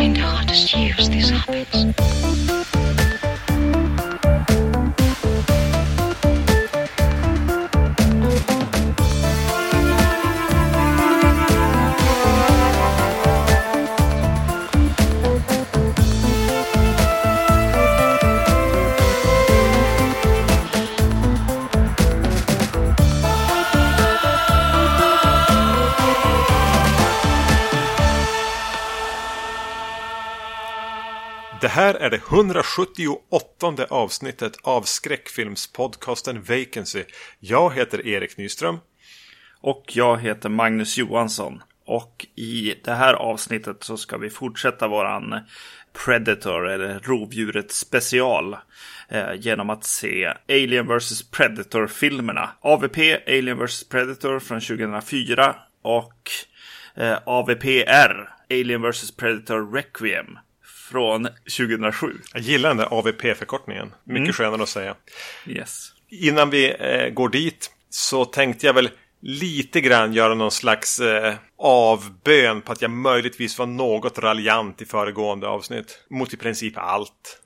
in the hardest years this happens. Här är det 178 avsnittet av skräckfilmspodcasten Vacancy. Jag heter Erik Nyström. Och jag heter Magnus Johansson. Och i det här avsnittet så ska vi fortsätta våran Predator eller rovdjuret special eh, genom att se Alien vs Predator-filmerna. AVP Alien vs Predator från 2004 och eh, AVPR Alien vs Predator Requiem från 2007. Jag gillar den där AVP-förkortningen. Mycket Mm. skönare att säga. Yes. Innan vi eh, går dit så tänkte jag väl lite grann göra någon slags eh, avbön på att jag möjligtvis var något raljant i föregående avsnitt. Mot i princip allt.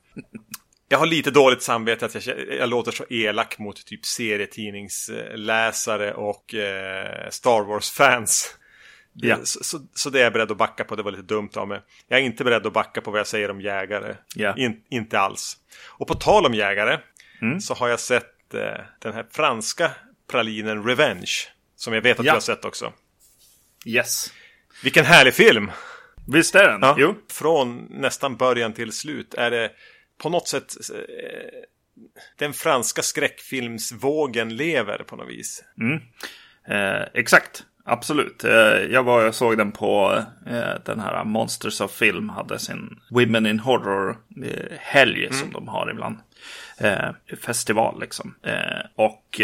Jag har lite dåligt samvete att jag, jag låter så elak mot typ serietidningsläsare och eh, Star Wars-fans. Ja. Så, så, så det är jag beredd att backa på. Det var lite dumt av mig. Jag är inte beredd att backa på vad jag säger om jägare. Ja. In, inte alls. Och på tal om jägare Mm. så har jag sett eh, den här franska pralinen Revenge. Som jag vet att Ja. du har sett också. Yes. Vilken härlig film! Visst är den? Ja. Jo. Från nästan början till slut är det på något sätt eh, den franska skräckfilmsvågen lever på något vis. Eh, exakt, absolut. Eh, jag var och såg den på eh, den här Monsters of Film hade sin Women in Horror eh, helg som de har ibland. Festival liksom. Och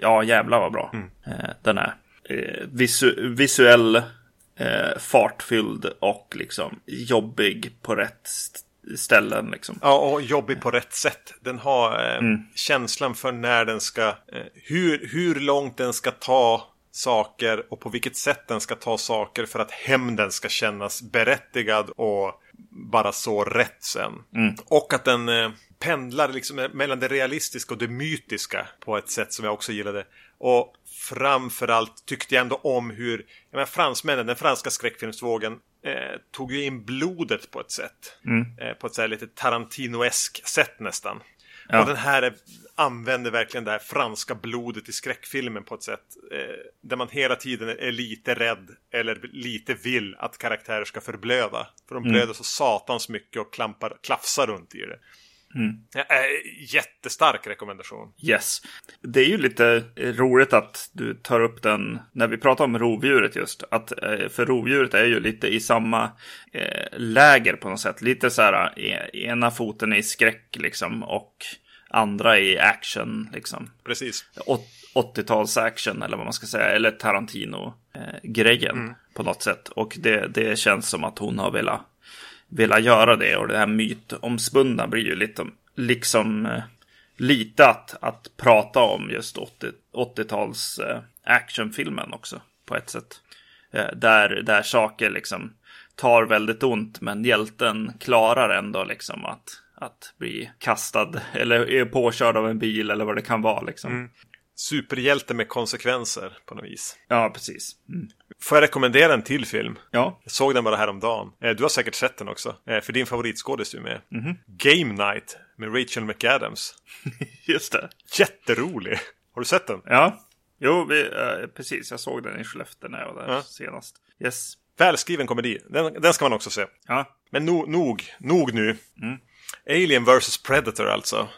ja, jävlar vad bra eh, den är. Visu visuell, fartfylld och liksom jobbig på rätt st- ställen liksom. Ja, och jobbig på rätt sätt. Den har eh, känslan för när den ska, eh, hur, hur långt den ska ta saker och på vilket sätt den ska ta saker för att hämnden ska kännas berättigad och bara så rätt sen. Och att den eh, pendlar liksom mellan det realistiska och det mytiska på ett sätt som jag också gillade. Och framförallt tyckte jag ändå om hur jag menar, fransmännen, den franska skräckfilmsvågen eh, tog ju in blodet på ett sätt. Eh, på ett så här lite Tarantinoesk sätt nästan. Ja. Och den här är, använder verkligen det här franska blodet i skräckfilmen på ett sätt eh, där man hela tiden är lite rädd eller lite vill att karaktärer ska förblöda. För de blöder så satans mycket och klampar, klafsar runt i det. Ja, eh, jättestark rekommendation. Yes. Det är ju lite roligt att du tar upp den när vi pratar om rovdjuret just. Att, eh, för rovdjuret är ju lite i samma eh, läger på något sätt. Lite så här, eh, ena foten i skräck liksom och andra i action liksom. Precis. Åt- 80-tals action eller vad man ska säga. Eller Tarantino-grejen på något sätt. Och det, det känns som att hon har velat, velat göra det. Och det här mytomspunna blir ju lite liksom eh, lite att, att prata om just 80, 80-tals eh, actionfilmen också på ett sätt. Eh, där, där saker liksom tar väldigt ont men hjälten klarar ändå liksom att, att bli kastad eller är påkörd av en bil eller vad det kan vara liksom. Superhjälte med konsekvenser på något vis. Ja, precis. Mm. Får jag rekommendera en till film? Ja, Jag såg den bara häromdagen. Eh, Du har säkert sett den också. Eh, För din favoritskådis är med. Mhm. Game Night med Rachel McAdams. just det. Jätterolig! Har du sett den? Ja, jo, vi, eh, precis. Jag såg den i Skellefteå när jag var där Ja. senast. Yes. Välskriven komedi. Den, den ska man också se. Ja, Men no, nog, nog nu. Mm. Alien vs Predator alltså.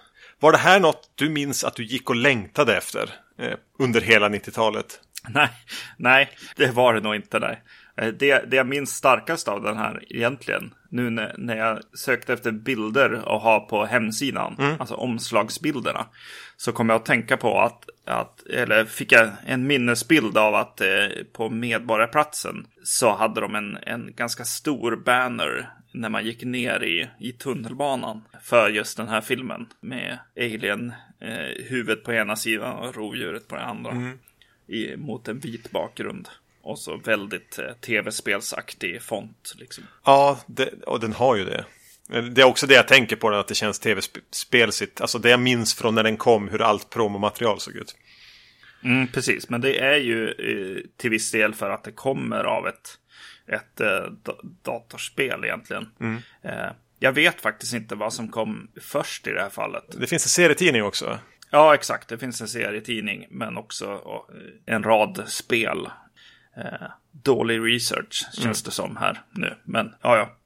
Var det här något du minns att du gick och längtade efter eh, under hela 90-talet? nej, nej, det var det nog inte. Nej. Eh, Det, det jag minns starkast av den här egentligen, nu när, när jag sökte efter bilder att ha på hemsidan, alltså omslagsbilderna, så kom jag att tänka på att, att eller fick jag en minnesbild av att eh, på Medborgarplatsen så hade de en, en ganska stor banner när man gick ner i, i tunnelbanan för just den här filmen med alien eh, huvudet på ena sidan och rovdjuret på den andra. I, mot en vit bakgrund. Och så väldigt eh, tv-spelsaktig font. Liksom. Ja, det, och den har ju det. Det är också det jag tänker på, att det känns tv-spelsigt. Alltså det jag minns från när den kom, hur allt promomaterial såg ut. Mm, precis, men det är ju eh, till viss del för att det kommer av ett, ett eh, datorspel egentligen. Mm. Eh, jag vet faktiskt inte vad som kom först i det här fallet. Det finns en serietidning också. Ja, exakt. Det finns en serietidning, men också eh, en rad spel. Eh, dålig research känns mm. det som här nu, men ja, ja.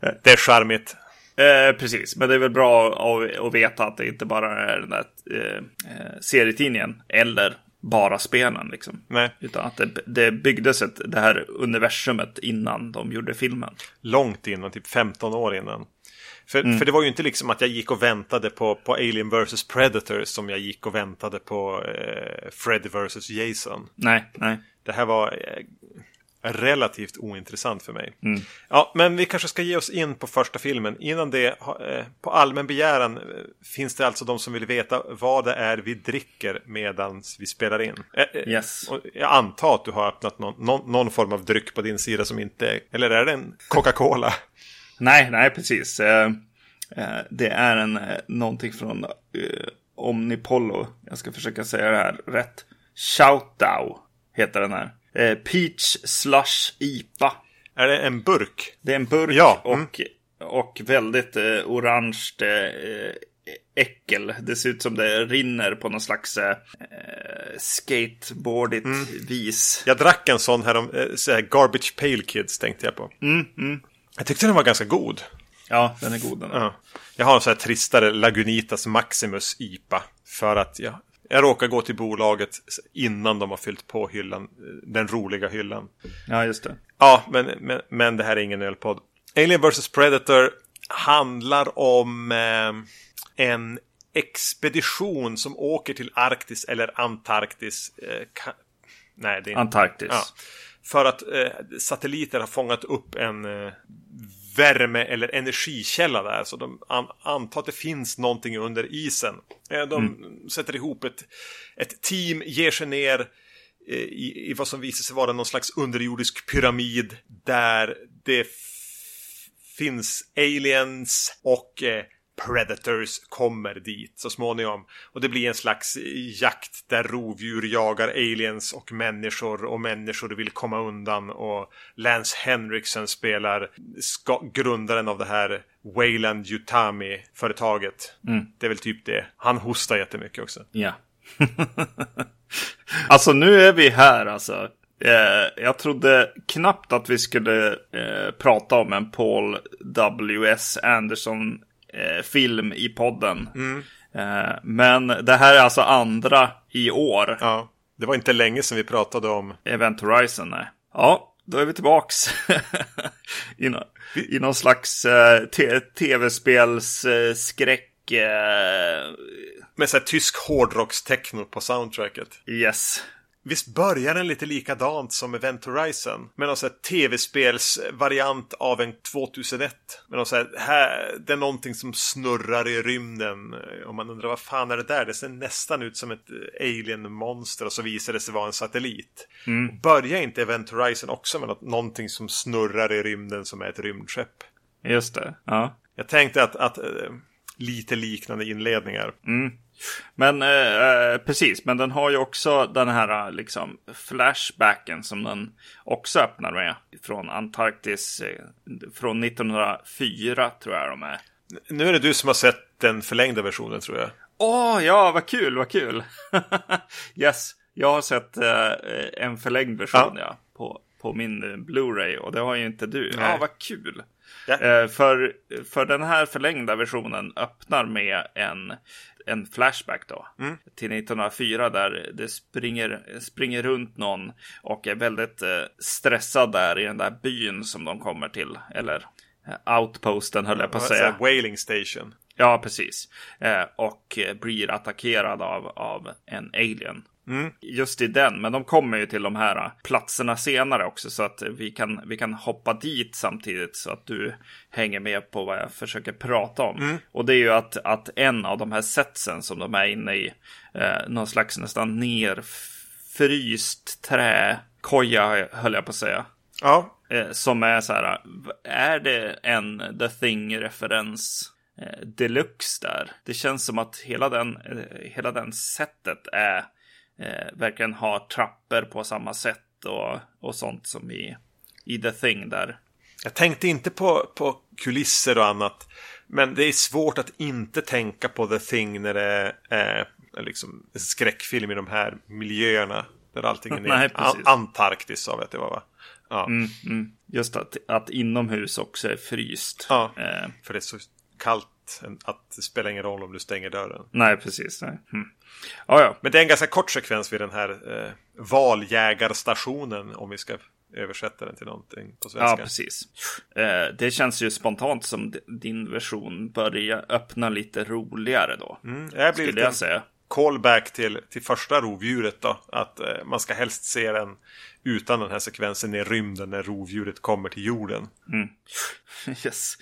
det är charmigt. Eh, precis, men det är väl bra att, att veta att det inte bara är den där eh, eh, serietidningen eller bara spelen. Liksom. Nej. Utan att det, det byggdes ett, det här universumet innan de gjorde filmen. Långt innan, typ 15 år innan. För, mm. för det var ju inte liksom att jag gick och väntade på, på Alien vs Predator som jag gick och väntade på eh, Freddy vs Jason. Nej, nej. Det här var eh, relativt ointressant för mig. Mm. Ja, men vi kanske ska ge oss in på första filmen. Innan det, eh, på allmän begäran, eh, finns det alltså de som vill veta vad det är vi dricker medan vi spelar in. Eh, yes. Jag antar att du har öppnat någon, någon, någon, form av dryck på din sida som inte är, eller är det en Coca-Cola? Nej, nej, precis. Det är en, någonting från Omnipollo. Jag ska försöka säga det här rätt. Shoutout heter den här. Eh, Peach Slush IPA. Är det en burk? Det är en burk ja. mm. och, och väldigt eh, orange eh, äckel. Det ser ut som det rinner på någon slags eh, skateboardigt mm. vis. Jag drack en sån här, om, eh, så här Garbage Pale Kids tänkte jag på. Mm, mm. Jag tyckte den var ganska god. Ja, den är god den. Ja. Jag har en sån här tristare Lagunitas Maximus IPA. För att jag jag råkar gå till bolaget innan de har fyllt på hyllan. Den roliga hyllan. Ja, just det. Ja, men, men, men det här är ingen ölpodd. Alien vs Predator handlar om eh, en expedition som åker till Arktis eller Antarktis. Eh, ka... Nej, det är inte... Antarktis. Ja. För att eh, satelliter har fångat upp en eh, värme eller energikälla där. Så de an antar att det finns någonting under isen. Eh, de mm. sätter ihop ett, ett team, ger sig ner eh, i, i vad som visar sig vara någon slags underjordisk pyramid där det finns aliens och eh, Predators kommer dit så småningom. Och det blir en slags jakt där rovdjur jagar aliens och människor och människor vill komma undan. Och Lance Henriksen spelar grundaren av det här Wayland Yutami-företaget. Mm. Det är väl typ det. Han hostar jättemycket också. Ja. alltså nu är vi här alltså. Eh, jag trodde knappt att vi skulle eh, prata om en Paul W.S. Anderson eh, film i podden. Mm. Eh, men det här är alltså andra i år. Ja, det var inte länge sedan vi pratade om Event Horizon. Nej. Ja, då är vi tillbaks. I, no I någon slags eh, tv-spelsskräck. Eh, Med så här tysk hårdrockstechno på soundtracket. Yes. Visst börjar den lite likadant som Event Horizon? Med någon sån här tv-spelsvariant av en 2001. Med någon så här, här, det är någonting som snurrar i rymden. Och man undrar vad fan är det där? Det ser nästan ut som ett alien-monster och så visar det sig vara en satellit. Mm. Börjar inte Event Horizon också med något, någonting som snurrar i rymden som är ett rymdskepp? Just det, ja. Jag tänkte att, att äh, lite liknande inledningar. Mm. Men eh, precis, men den har ju också den här liksom flashbacken som den också öppnar med. Från Antarktis, eh, från 1904 tror jag de är. Nu är det du som har sett den förlängda versionen tror jag. Åh, oh, ja, vad kul, vad kul. yes, jag har sett eh, en förlängd version ja. ja på, på min Blu-ray och det har ju inte du. Ja, ah, vad kul. Ja. Eh, för, för den här förlängda versionen öppnar med en en flashback då. Mm. Till 1904 där det springer, springer runt någon och är väldigt eh, stressad där i den där byn som de kommer till. Eller eh, outposten höll jag på att säga. Whaling station. Ja, precis. Och blir attackerad av, av en alien. Mm. Just i den, men de kommer ju till de här platserna senare också så att vi kan, vi kan hoppa dit samtidigt så att du hänger med på vad jag försöker prata om. Mm. Och det är ju att, att en av de här setsen som de är inne i, eh, någon slags nästan ner fryst träkoja, höll jag på att säga. Ja, Eh, som är så här, är det en The Thing-referens eh, deluxe där? Det känns som att hela den, eh, hela den sättet är, eh, verkligen har trappor på samma sätt och, och sånt som i, i The Thing där. jag tänkte inte på, på kulisser och annat. Men det är svårt att inte tänka på The Thing när det är liksom en skräckfilm i de här miljöerna. Där allting är Nej, Antarktis sa vi att det var va? Ja, Mm, mm. Just att, att inomhus också är fryst. Ja. Eh, för det är så kallt att det spelar ingen roll om du stänger dörren. nej, precis. Nej. Mm. Ja, ja. Men det är en ganska kort sekvens vid den här eh, valjägarstationen om vi ska översätta den till någonting på Ja, svenska. precis. Eh, det känns ju spontant som din version börjar öppna lite roligare då. Mm, det här blir Skulle jag säga. callback till, till första rovdjuret då. Att eh, man ska helst se den utan den här sekvensen i rymden när rovdjuret kommer till jorden. yes.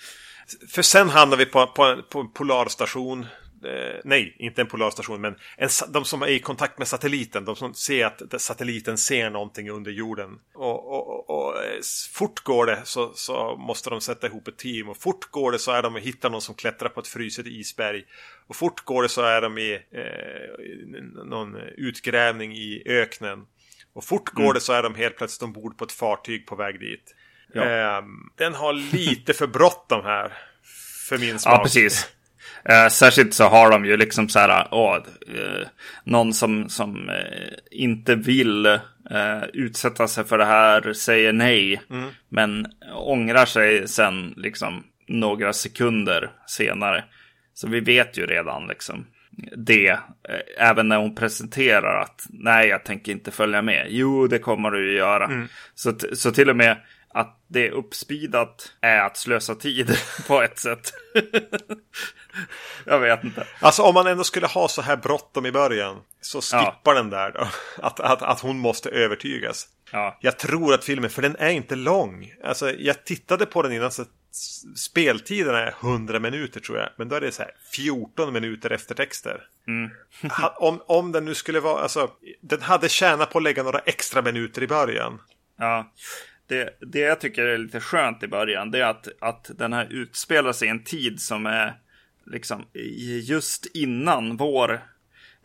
För sen hamnar vi på, på, på en polarstation. Eh, nej, inte en polarstation, men en, de som är i kontakt med satelliten. De som ser att satelliten ser någonting under jorden. Och, och, och, och eh, fort går det så, så måste de sätta ihop ett team. Och fort går det så är de och hittar någon som klättrar på ett fruset isberg. Och fort går det så är de i eh, någon utgrävning i öknen. Och fort går det så är de helt plötsligt ombord på ett fartyg på väg dit. Ja. Ehm, den har lite för bråttom här. För min smak. Ja, precis. Eh, särskilt så har de ju liksom så här, åh, eh, någon som, som eh, inte vill eh, utsätta sig för det här säger nej, men ångrar sig sen liksom några sekunder senare. Så vi vet ju redan liksom det, eh, även när hon presenterar att nej, jag tänker inte följa med. Jo, det kommer du ju göra. Så, t- så till och med det är uppspeedat är att slösa tid på ett sätt. jag vet inte. Alltså om man ändå skulle ha så här bråttom i början. Så skippar den där då. Att, att, att hon måste övertygas. Ja, Jag tror att filmen, för den är inte lång. Alltså jag tittade på den innan så speltiden är 100 minuter tror jag. Men då är det så här 14 minuter eftertexter. Ha- om, om den nu skulle vara, alltså den hade tjänat på att lägga några extra minuter i början. ja. Det, det jag tycker är lite skönt i början, det är att, att den här utspelar sig i en tid som är liksom just innan vår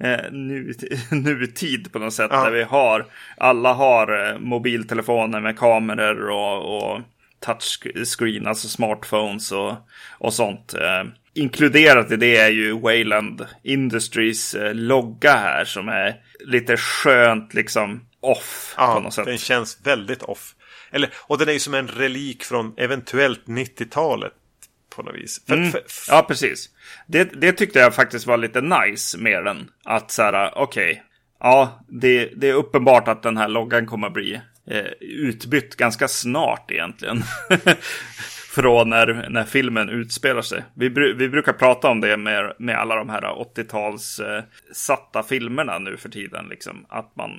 eh, nu, nutid på något sätt. Ja. Där vi har, alla har eh, mobiltelefoner med kameror och, och touchscreen, alltså smartphones och, och sånt. Eh, inkluderat i det är ju Wayland Industries eh, logga här som är lite skönt liksom off på Ja, något sätt. den känns väldigt off. Eller, och den är ju som en relik från eventuellt 90-talet. På något vis. För, Mm. för, Ja, precis. Det, det tyckte jag faktiskt var lite nice med den. Att så här, okej. ja, det, det är uppenbart att den här loggan kommer bli eh, utbytt ganska snart egentligen. Från när, när filmen utspelar sig. Vi, vi brukar prata om det med, med alla de här 80-tals eh, satta filmerna nu för tiden. Liksom. Att man,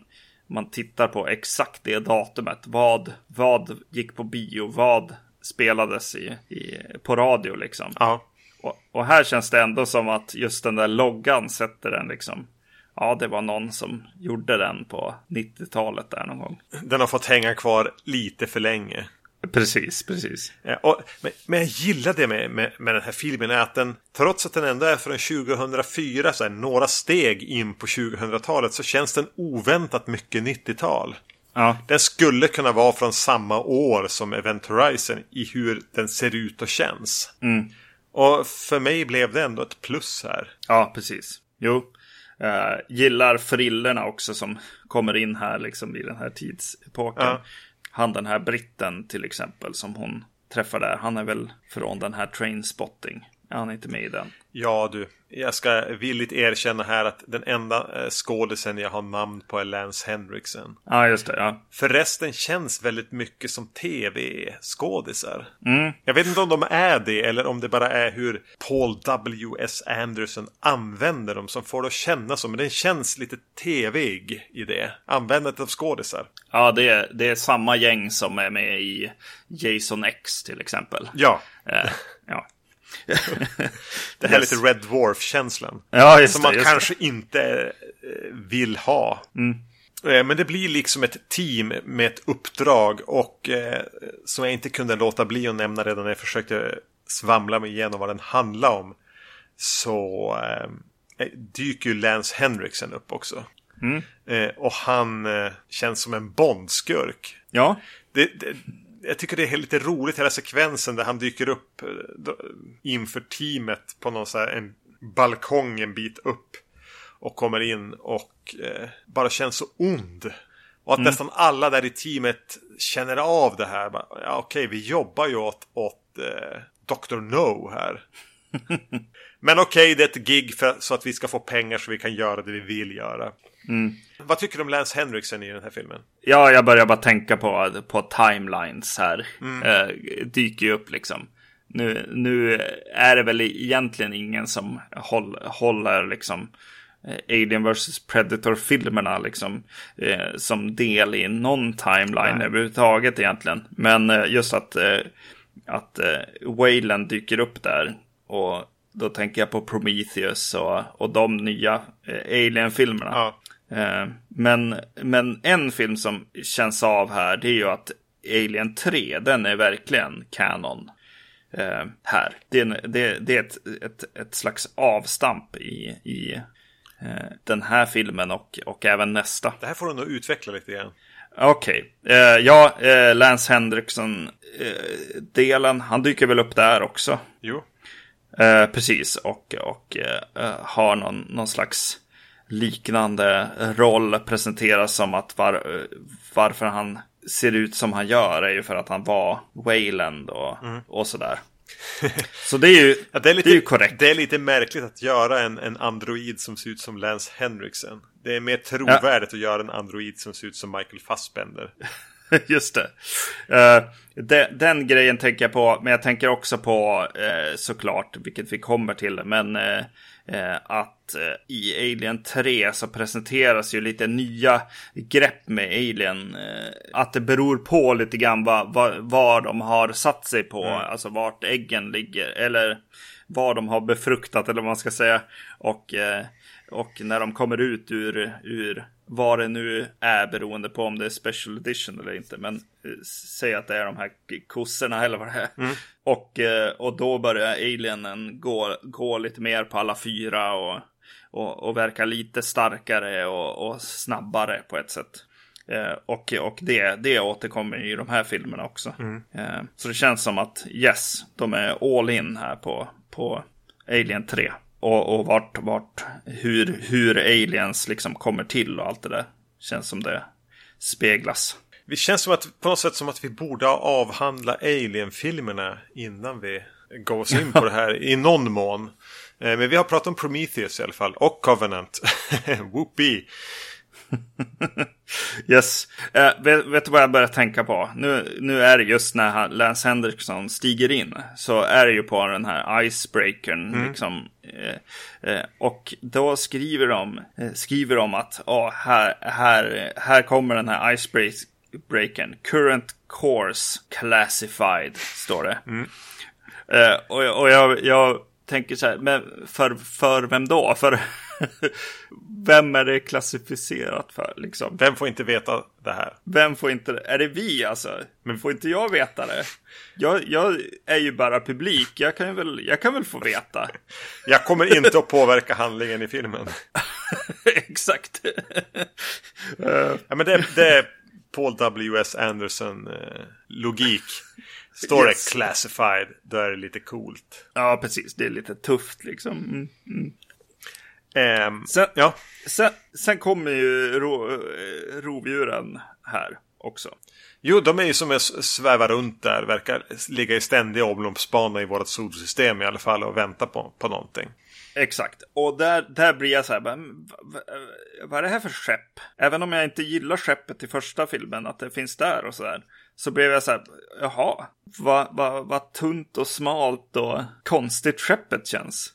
man tittar på exakt det datumet. Vad, vad gick på bio? Vad spelades i, i, på radio liksom? ja. Och, och här känns det ändå som att just den där loggan sätter den liksom. Ja, det var någon som gjorde den på 90-talet där någon gång. Den har fått hänga kvar lite för länge. Precis, precis. Ja, och, men, men jag gillar det med, med, med den här filmen är att den, trots att den ändå är från 2004, så här, några steg in på 2000-talet, så känns den oväntat mycket 90-tal. Ja, Den skulle kunna vara från samma år som Event Horizon i hur den ser ut och känns. Och för mig blev det ändå ett plus här. ja precis. Jo. Uh, gillar frillorna också som kommer in här liksom i den här tidsepoken. Ja. Han den här britten till exempel som hon träffar där. Han är väl från den här Trainspotting. Är han inte med i den? Ja du, jag ska villigt erkänna här att den enda eh, skådisen jag har namn på är Lance Henriksen. Ja, just det. Ja. För resten känns väldigt mycket som tv-skådisar. Mm. Jag vet inte om de är det eller om det bara är hur Paul W.S. Anderson använder dem som får det att kännas som. Men den känns lite tvig i det. Användandet av skådisar. Ja, det är, det är samma gäng som är med i Jason X till exempel. Ja, Eh, ja. det här Yes. lite Red Dwarf-känslan. Ja, just Som det. man just det. kanske inte eh, vill ha. Eh, men det blir liksom ett team med ett uppdrag och eh, som jag inte kunde låta bli att nämna redan när jag försökte svamla mig igenom vad den handlar om. Så eh, dyker ju Lance Henriksen upp också. Mm. Eh, och han eh, känns som en Bondskurk. Ja, Det, det, jag tycker det är lite roligt hela sekvensen där han dyker upp eh, inför teamet på någon så här, en balkong en bit upp. Och kommer in och eh, bara känns så ond. Och att nästan alla där i teamet känner av det här. Bara, Ja, okej, vi jobbar ju åt, åt eh, Dr. No här. Men okej, det är ett gig för, så att vi ska få pengar så vi kan göra det vi vill göra. Vad tycker du om Lance Henriksen i den här filmen? Ja, jag börjar bara tänka på, på timelines här. Eh, dyker ju upp liksom. Nu, nu är det väl egentligen ingen som håll, håller liksom eh, Alien vs Predator-filmerna liksom eh, som del i någon timeline Nej. överhuvudtaget egentligen. Men eh, just att, eh, att eh, Wayland dyker upp där och då tänker jag på Prometheus och, och de nya eh, Alien-filmerna. Ja. Eh, Men, men en film som känns av här, det är ju att Alien 3, den är verkligen kanon. eh, här. Det är, det, det är ett, ett, ett slags avstamp i, i eh, den här filmen och, och även nästa. Det här får du nog utveckla lite grann. Okej, eh, ja, eh, Lance Henriksen-delen, han dyker väl upp där också. Jo. Eh, precis, och, och eh, har någon, någon slags liknande roll presenteras som att var, varför han ser ut som han gör är ju för att han var Wayland och, och sådär. Så det är ju, Ja, det, är lite, det är ju korrekt. det är lite märkligt att göra en, en android som ser ut som Lance Henriksen. Det är mer trovärdigt att göra en android som ser ut som Michael Fassbender. Just det. Eh, de, den grejen tänker jag på, men jag tänker också på eh, såklart, vilket vi kommer till, men eh, att eh, i Alien 3 så presenteras ju lite nya grepp med Alien. Eh, att det beror på lite grann vad, vad, vad de har satt sig på, alltså vart äggen ligger, eller vad de har befruktat, eller vad man ska säga. Och, eh, och när de kommer ut ur, ur vad det nu är beroende på om det är special edition eller inte. Men eh, säg att det är de här kossorna eller vad det är. Och, eh, och då börjar alienen gå, gå lite mer på alla fyra och, och, och verka lite starkare och, och snabbare på ett sätt. Eh, och och det, det återkommer i de här filmerna också. Eh, så det känns som att yes, de är all in här på, på Alien 3. Och, och vart, vart, hur, hur aliens liksom kommer till och allt det där. Känns som det speglas. Det känns som att, på något sätt som att vi borde avhandla Alien-filmerna innan vi går oss in på det här i någon mån. Eh, Men vi har pratat om Prometheus i alla fall, och Covenant. Whoopee! Yes. Eh, vet, vet du vad jag börjar tänka på? Nu, nu är det just när han, Lance Henriksen stiger in. Så är det ju på den här icebreakern. Liksom, eh, eh, och då skriver de, skriver de att oh, här, här, här kommer den här icebreakern. Current course classified, står det. Eh, och jag- och jag, jag tänker så här, men för, för vem då? För vem är det klassificerat för? Liksom? Vem får inte veta det här? Vem får inte? Är det vi alltså? Men får inte jag veta det? Jag, jag är ju bara publik. Jag kan, väl, jag kan väl få veta. Jag kommer inte att påverka handlingen i filmen. Exakt. Eh, Ja, men det, det Paul W.S. Anderson eh, logik. Står Yes. det classified, då är det lite coolt. ja, precis. Det är lite tufft liksom. Mm. Ehm, Sen, ja, sen, sen kommer ju ro, eh, rovdjuren här också. jo, de är ju som s- svävar runt där, verkar ligga i ständiga omloppsbana i vårt solsystem i alla fall och vänta på, på någonting. Exakt. Och där, där blir jag så här, bara, "Men vad är det här för skepp? Även om jag inte gillar skeppet i första filmen, att det finns där och så där. Så blev jag så här, jaha, vad vad vad tunt och smalt och konstigt skeppet känns.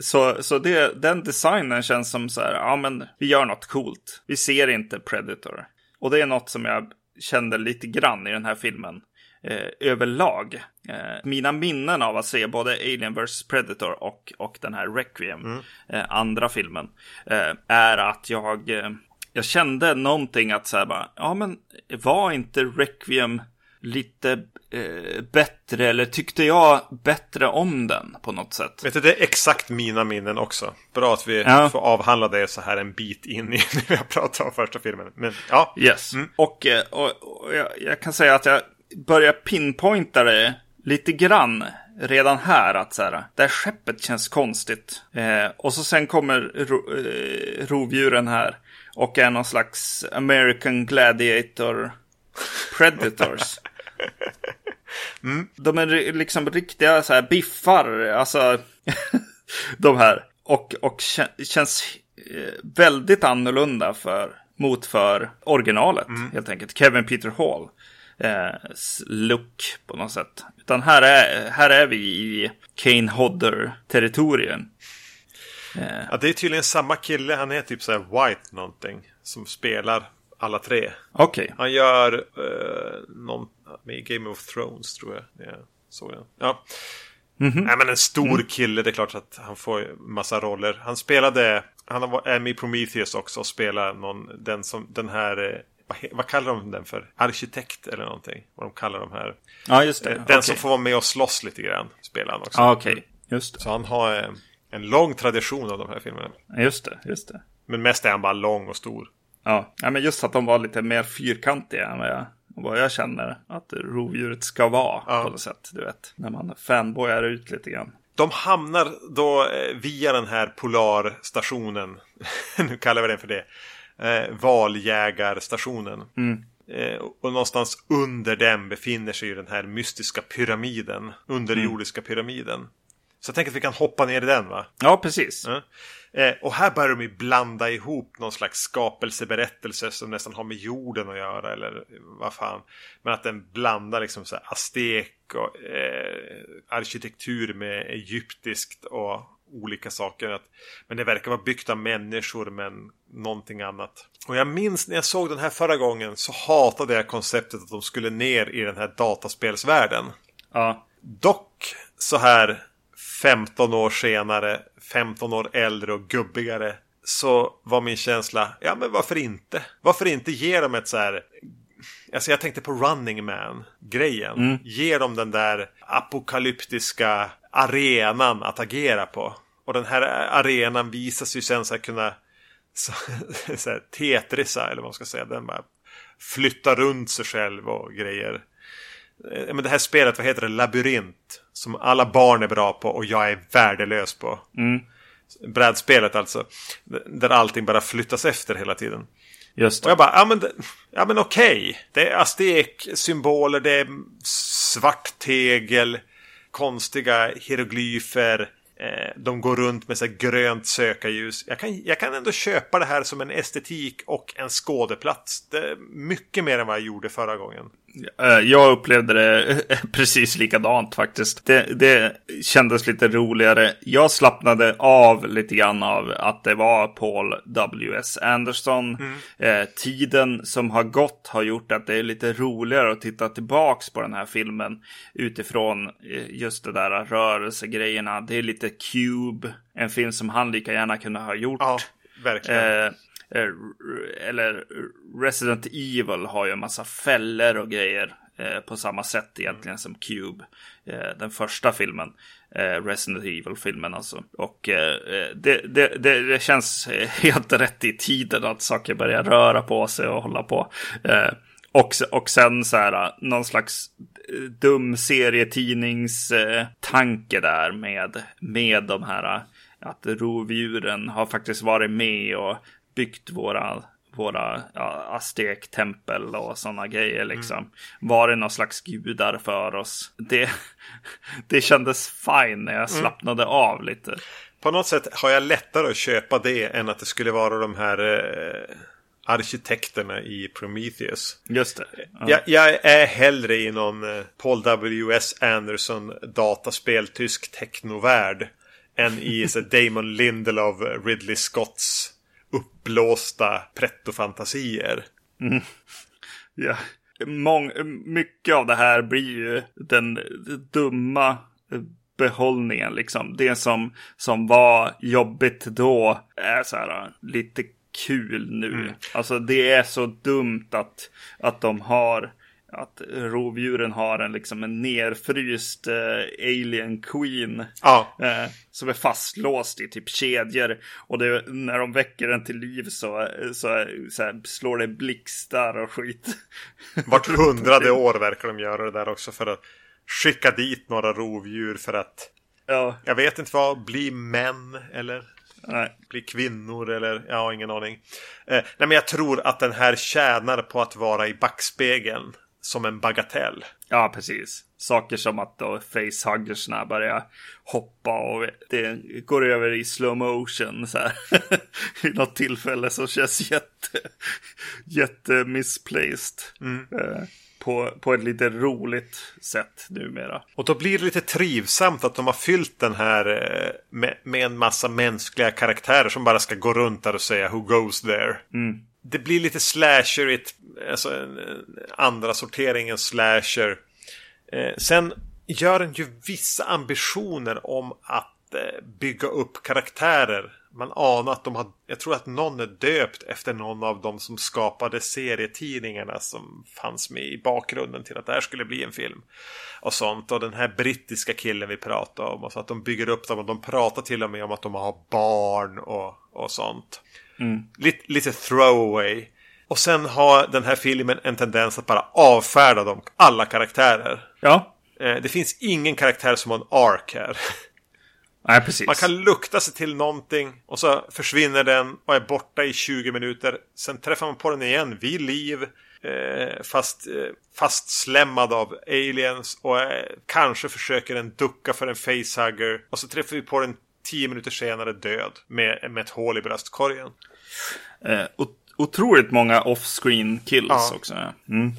Så, så det, den designen känns som så här, ja men vi gör något coolt. Vi ser inte Predator. Och det är något som jag kände lite grann i den här filmen eh, överlag. Eh, mina minnen av att se både Alien vs Predator och, och den här Requiem, eh, andra filmen, eh, är att jag, eh, jag kände någonting att så här bara, ja men var inte Requiem lite eh, bättre eller tyckte jag bättre om den på något sätt? Vet du, det är exakt mina minnen också. Bra att vi Ja. får avhandla det så här en bit in i när vi har pratat om första filmen. Men ja, Yes. Och, eh, och, och jag, jag kan säga att jag börjar pinpointa det lite grann redan här. Att så här, det här skeppet känns konstigt. Eh, och så sen kommer ro, eh, rovdjuren här. Och är någon slags American Gladiator Predators. De är liksom riktiga så här biffar. Alltså de här. Och, och kä- känns eh, väldigt annorlunda för, mot för originalet. Helt enkelt. Kevin Peter Hall. Eh, look på något sätt. Utan här är, här är vi i Kane Hodder-territorium. ja, det är tydligen samma kille. Han är typ så White någonting. Som spelar alla tre. Okej. Han gör uh, någon med Game of Thrones tror jag. jag såg den. Ja. Nej, men en stor kille. Det är klart att han får massa roller. Han spelade, han är med i Prometheus också och spelar någon, den som, den här, eh, vad, kallar de den för? Arkitekt eller någonting. Vad de kallar de här. Ja, just det. Eh, Den Okej. som får vara med och slåss lite grann spelar han också. Ja, okej. Just det. Så han har eh, en lång tradition av de här filmerna. Just det. Just det. Men mest är han bara lång och stor. Ja, ja men just att de var lite mer fyrkantiga än vad jag, vad jag känner att rovdjuret ska vara Ja. på något sätt. Du vet, när man fanboyar ut lite grann. De hamnar då eh, via den här polarstationen. nu kallar vi den för det. Eh, valjägarstationen. Eh, och någonstans under den befinner sig ju den här mystiska pyramiden. Underjordiska pyramiden. Så jag tänker att vi kan hoppa ner i den va? Ja, precis. Eh, och här börjar de ju blanda ihop någon slags skapelseberättelse som nästan har med jorden att göra eller vad fan. Men att den blandar liksom så här aztek och eh, arkitektur med egyptiskt och olika saker. Att, men det verkar vara byggt av människor men någonting annat. Och jag minns när jag såg den här förra gången så hatade jag konceptet att de skulle ner i den här dataspelsvärlden. Ja, Dock så här 15 år senare, 15 år äldre och gubbigare så var min känsla, ja men varför inte? Varför inte ge dem ett så här Alltså jag tänkte på Running Man-grejen. Ge dem den där apokalyptiska arenan att agera på. Och den här arenan visas ju sen så här kunna så, så här, tetrisa, eller vad man ska säga. Den bara flyttar runt sig själv och grejer. Eh, Men det här spelet, vad heter det? Labyrint. Som alla barn är bra på och jag är värdelös på. Brädspelet alltså. Där allting bara flyttas efter hela tiden. just Och det. jag bara, ja men, ja, men okej. Det är aztek-symboler, det är svart tegel, konstiga hieroglyfer. Eh, de går runt med så här grönt sökarljus. Jag kan, jag kan ändå köpa det här som en estetik och en skådeplats. Det är mycket mer än vad jag gjorde förra gången. Eh, Jag upplevde det precis likadant faktiskt. Det, det kändes lite roligare. Jag slappnade av lite grann av att det var Paul W.S. Anderson. Eh, tiden som har gått har gjort att det är lite roligare att titta tillbaks på den här filmen utifrån eh, just det där rörelsegrejerna. Det är lite Cube, en film som han lika gärna kunde ha gjort. Ja, verkligen. Eh, eller Resident Evil har ju en massa fällor och grejer eh, på samma sätt egentligen som Cube. Eh, den första filmen. Eh, Resident Evil-filmen alltså. Och eh, det, det, det, känns eh, helt rätt i tiden att saker börjar röra på sig och hålla på. Eh, och, och sen så här någon slags eh, dum serietidningstanke där med, med de här eh, att rovdjuren har faktiskt varit med och byggt våra, våra ja, aztektempel och sådana grejer liksom. Varit någon slags gudar för oss. Det, det kändes fine när jag slappnade av lite. På något sätt har jag lättare att köpa det än att det skulle vara de här eh, arkitekterna i Prometheus. Just det. Ja. Jag, jag är hellre i någon eh, Paul W.S. Anderson dataspel tysk technovärld än i så, Damon Lindelof, Ridley Scotts uppblåsta pretto-fantasier. Ja. Mång, mycket av det här blir ju den dumma behållningen liksom. Det som, som var jobbigt då är så här lite kul nu. Mm. Alltså det är så dumt att, att de har att rovdjuren har en liksom en nerfryst eh, alien queen. Ja. Eh, som är fastlåst i typ kedjor. Och det, när de väcker den till liv så, så, så här, slår det blixtar och skit. Vart hundrade år verkar de göra det där också för att skicka dit några rovdjur för att Ja. Jag vet inte vad, bli män eller Nej. bli kvinnor eller jag har ingen aning. Eh, nej men jag tror att den här tjänar på att vara i backspegeln som en bagatell. Ja, precis. Saker som att då facehuggersna börjar hoppa och det går över i slow motion så här. I något tillfälle som känns jätte, jätte misplaced. Mm. Eh, på, på ett lite roligt sätt numera. Och då blir det lite trivsamt att de har fyllt den här eh, med, med en massa mänskliga karaktärer som bara ska gå runt där och säga Who goes there? Mm. Det blir lite slasherigt, alltså en, en andra sorteringen slasher. Eh, sen gör den ju vissa ambitioner om att eh, bygga upp karaktärer. Man anar att de har, jag tror att någon är döpt efter någon av de som skapade serietidningarna som fanns med i bakgrunden till att det här skulle bli en film. Och sånt. Och den här brittiska killen vi pratade om. Och så att de bygger upp dem och de pratar till och med om att de har barn och, och sånt. Mm. Lite, lite throwaway. Och sen har den här filmen en tendens att bara avfärda dem, alla karaktärer. Ja, Eh, det finns ingen karaktär som har en ark här. nej precis. Man kan lukta sig till någonting och så försvinner den och är borta i 20 minuter. Sen träffar man på den igen vid liv. Eh, fast eh, fastslämmad av aliens och kanske försöker den ducka för en facehugger. Och så träffar vi på den 10 minuter senare död med, med ett hål i bröstkorgen. Eh, ot- otroligt många off-screen kills Ja. också. Mm.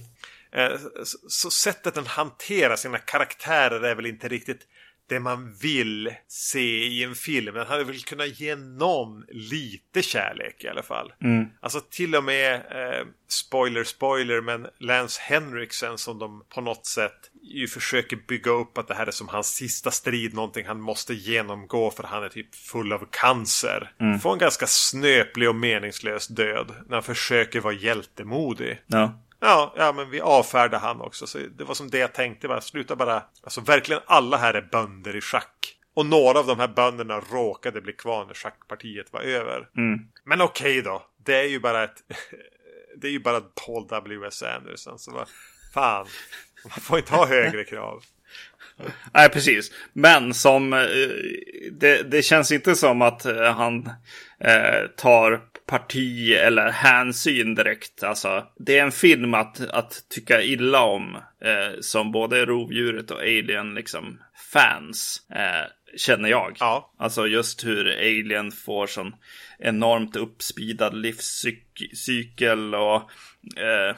Eh, så, så sättet den hanterar sina karaktärer är väl inte riktigt det man vill se i en film. Den hade väl kunnat ge någon lite kärlek i alla fall. Mm. Alltså till och med, eh, spoiler spoiler, men Lance Henriksen som de på något sätt ju försöker bygga upp att det här är som hans sista strid, någonting han måste genomgå för han är typ full av cancer. Får en ganska snöplig och meningslös död när han försöker vara hjältemodig. Ja. Ja, ja, men vi avfärdar han också. Så det var som det jag tänkte. Bara, sluta bara. Alltså verkligen alla här är bönder i schack. Och några av de här bönderna råkade bli kvar när schackpartiet var över. Mm. Men okej då. Det är ju bara ett... det är ju bara Paul W.S. Anderson. Så vad fan. Man får inte ha högre krav. Nej, precis. Men som eh, det, det känns inte som att eh, han eh, tar parti eller hänsyn direkt. Alltså, det är en film att, att tycka illa om eh, som både rovdjuret och Alien liksom fans. Eh, känner jag. Ja. Alltså just hur Alien får sån enormt uppspeedad livscykel och eh,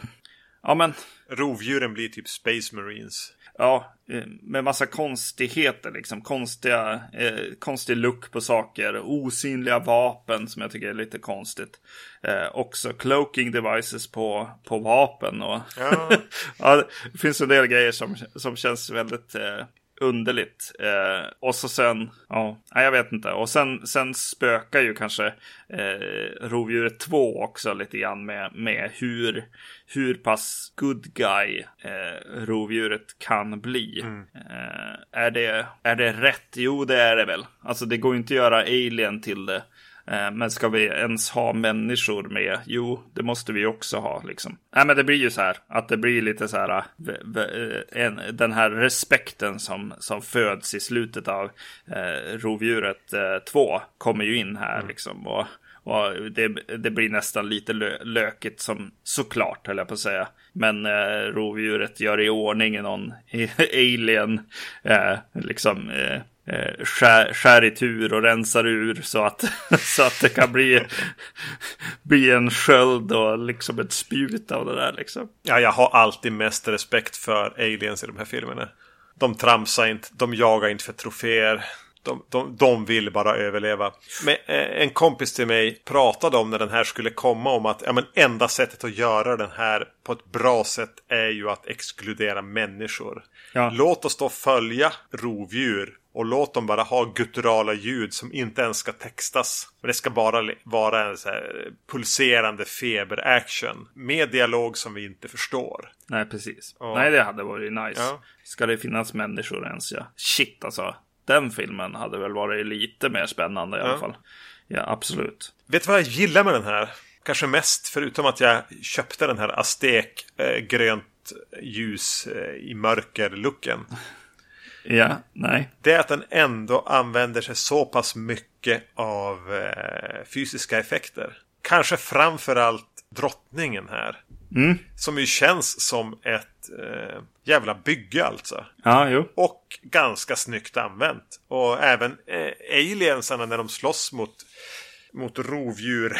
ja men Rovdjuren blir typ Space Marines. Ja, eh, med massa konstigheter liksom. Konstiga, eh, konstig look på saker. Osynliga vapen som jag tycker är lite konstigt. Eh, också cloaking devices på, på vapen. Och Ja. ja, det finns en del grejer som, som känns väldigt eh, underligt. Eh, och så sen, ja, jag vet inte. Och sen, sen spökar ju kanske eh, Rovdjuret 2 också lite grann med, med hur, hur pass good guy eh, Rovdjuret kan bli. Eh, är, det, är det rätt? Jo, det är det väl. Alltså det går ju inte att göra Alien till det. Eh, Men ska vi ens ha människor med? Jo, det måste vi också ha liksom. Nej, men det blir ju så här att det blir lite så här. v- En, den här respekten som, som föds i slutet av eh, Rovdjuret 2 kommer ju in här liksom. Och, och det, det blir nästan lite lö, lökigt som såklart höll jag på att säga. Men eh, rovdjuret gör i ordning någon alien eh, liksom eh, eh, skär, skär i tur och rensar ur så att, så att det kan bli, bli en sköld och liksom ett spjut av det där liksom. Ja, jag har alltid mest respekt för aliens i de här filmerna. De tramsar inte, de jagar inte för troféer. De, de, de vill bara överleva. Men eh, en kompis till mig pratade om när den här skulle komma om att ja, men enda sättet att göra den här på ett bra sätt är ju att exkludera människor. Ja. Låt oss då följa rovdjur Och låt dem bara ha gutturala ljud som inte ens ska textas. Men det ska bara vara en så pulserande feber-action. Med dialog som vi inte förstår. Nej, precis. Och... Nej, det hade varit nice. Ja. Ska det finnas människor ens ja. Shit alltså. Den filmen hade väl varit lite mer spännande i ja. alla fall. Ja, absolut. Vet du vad jag gillar med den här? Kanske mest, förutom att jag köpte den här Aztek eh, grönt ljus eh, i mörker-looken. Ja, nej. Det är att den ändå använder sig så pass mycket av eh, fysiska effekter. Kanske framförallt drottningen här. Mm. Som ju känns som ett eh, jävla bygge alltså. Ja, jo. Och ganska snyggt använt. Och även eh, aliensarna när de slåss mot, mot rovdjur.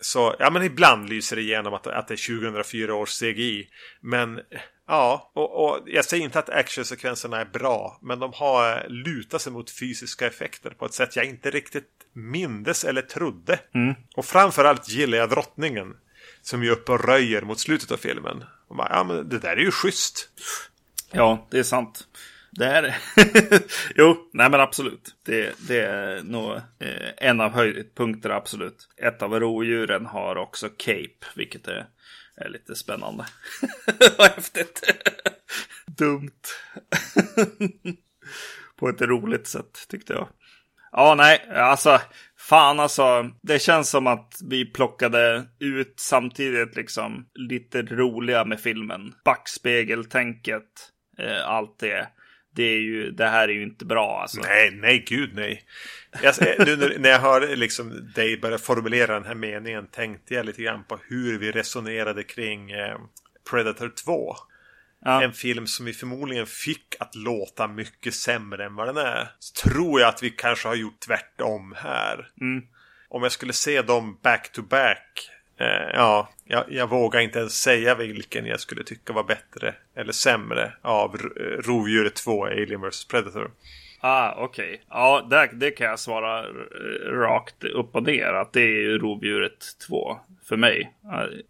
Så ja, men ibland lyser det igenom att, att det är 2004 års CGI. Men ja, och, och jag säger inte att actionsekvenserna är bra. Men de har lutat sig mot fysiska effekter på ett sätt jag inte riktigt mindes eller trodde. Mm. Och framförallt gillar jag drottningen. Som är uppe och röjer mot slutet av filmen. Och bara, ja men det där är ju schysst. Ja, det är sant. Det är Jo, nej men absolut. Det, det är nog eh, en av höjdpunkterna absolut. Ett av rovdjuren har också cape, vilket är, är lite spännande. Vad häftigt. Dumt. På ett roligt sätt tyckte jag. Ja, nej, alltså fan alltså. Det känns som att vi plockade ut samtidigt liksom lite roliga med filmen. Backspegeltänket, eh, allt det det, är ju, det här är ju inte bra alltså. Nej, nej, gud nej. Jag, nu när jag hör liksom dig börja formulera den här meningen tänkte jag lite grann på hur vi resonerade kring eh, Predator 2. Ja. En film som vi förmodligen fick att låta mycket sämre än vad den är. Så tror jag att vi kanske har gjort tvärtom här. Mm. Om jag skulle se dem back to back Eh, ja, jag, jag, vågar inte ens säga vilken jag skulle tycka var bättre eller sämre av Rovdjuret 2, Alien vs Predator. Ah, okej. Okay. Ja, det, det kan jag svara rakt upp och ner. Att det är Rovdjuret 2 för mig.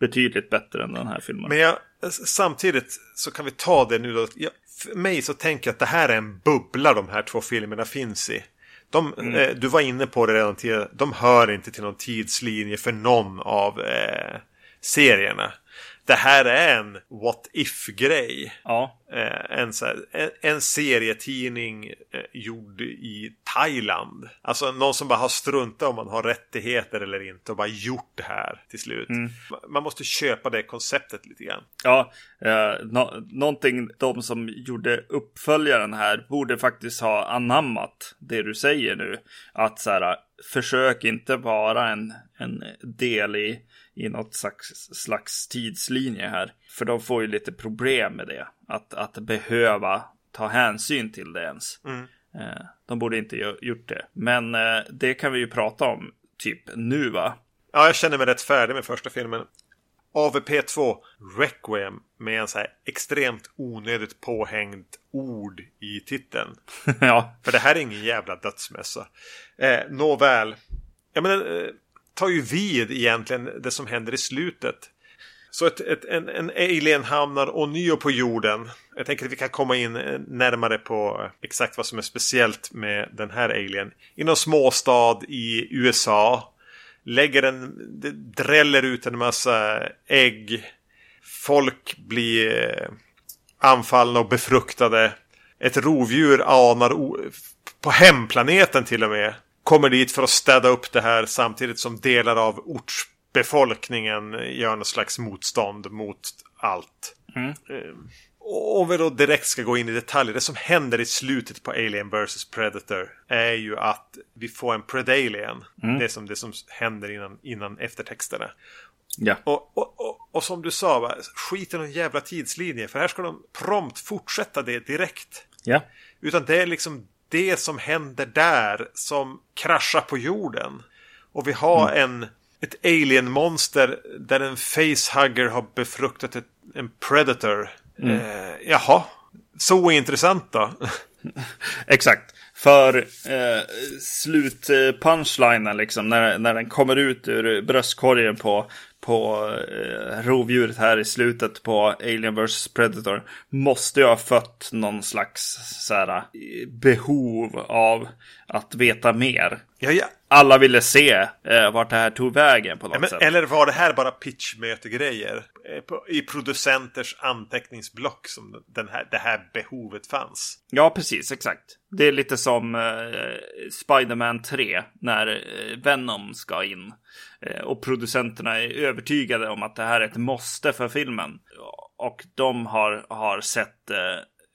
Betydligt bättre än den här filmen. Men jag, samtidigt så kan vi ta det nu då. Jag, för mig så tänker jag att det här är en bubbla de här två filmerna finns i. De, mm. eh, du var inne på det redan tidigare. De hör inte till någon tidslinje för någon av eh, serierna det här är en what if-grej. Ja. Eh, en, så här, en, en, serietidning eh, gjord i Thailand. Alltså någon som bara har struntat om man har rättigheter eller inte och bara gjort det här till slut. Mm. Man måste köpa det konceptet lite grann. Ja, eh, no någonting de som gjorde uppföljaren här borde faktiskt ha anammat det du säger nu. Att så här, försök inte vara en, en del i i något slags, slags tidslinje här. För de får ju lite problem med det. Att, att behöva ta hänsyn till det ens. Mm. Eh, de borde inte gjort det. Men eh, det kan vi ju prata om typ nu va? Ja, jag känner mig rätt färdig med första filmen. AVP2 Requiem med en så här extremt onödigt påhängd ord i titeln. ja. För det här är ingen jävla dödsmässa. Eh, Nåväl. Jag menar, eh, tar ju vid egentligen det som händer i slutet. Så ett, ett, en, en alien hamnar ånyo på jorden. Jag tänker att vi kan komma in eh, närmare på eh, exakt vad som är speciellt med den här alien. I någon småstad i USA. Lägger en, det dräller ut en massa ägg. Folk blir eh, anfallna och befruktade. Ett rovdjur anar på hemplaneten till och med kommer dit för att städa upp det här samtidigt som delar av orts ortsbefolkningen gör något slags motstånd mot allt. Mm. Eh, om vi då direkt ska gå in i detaljer. Det som händer i slutet på Alien vs Predator är ju att vi får en Predalien. Mm. Det, som, det som händer innan, innan eftertexterna. Ja. Och, och, och, och, som du sa, va, skit i någon jävla tidslinje. För här ska de prompt fortsätta det direkt. Ja. Utan det är liksom det som händer där som kraschar på jorden. Och vi har mm. en, ett alien-monster där en facehugger har befruktat ett, en predator. Mm. Eh, jaha, så intressant då. Exakt. För eh, slut-punchlinen liksom, när, när den kommer ut ur bröstkorgen på, på eh, rovdjuret här i slutet på Alien vs Predator måste ju ha fött någon slags så här, eh, behov av att veta mer. Ja, ja. Alla ville se eh, vart det här tog vägen på något men, sätt. eller var det här bara pitchmötegrejer? Eh, I producenters anteckningsblock som den här, det här behovet fanns. Ja, precis, exakt. Det är lite som eh, Spider-Man 3 när eh, Venom ska in. Eh, och producenterna är övertygade om att det här är ett måste för filmen. Och de har, har sett eh,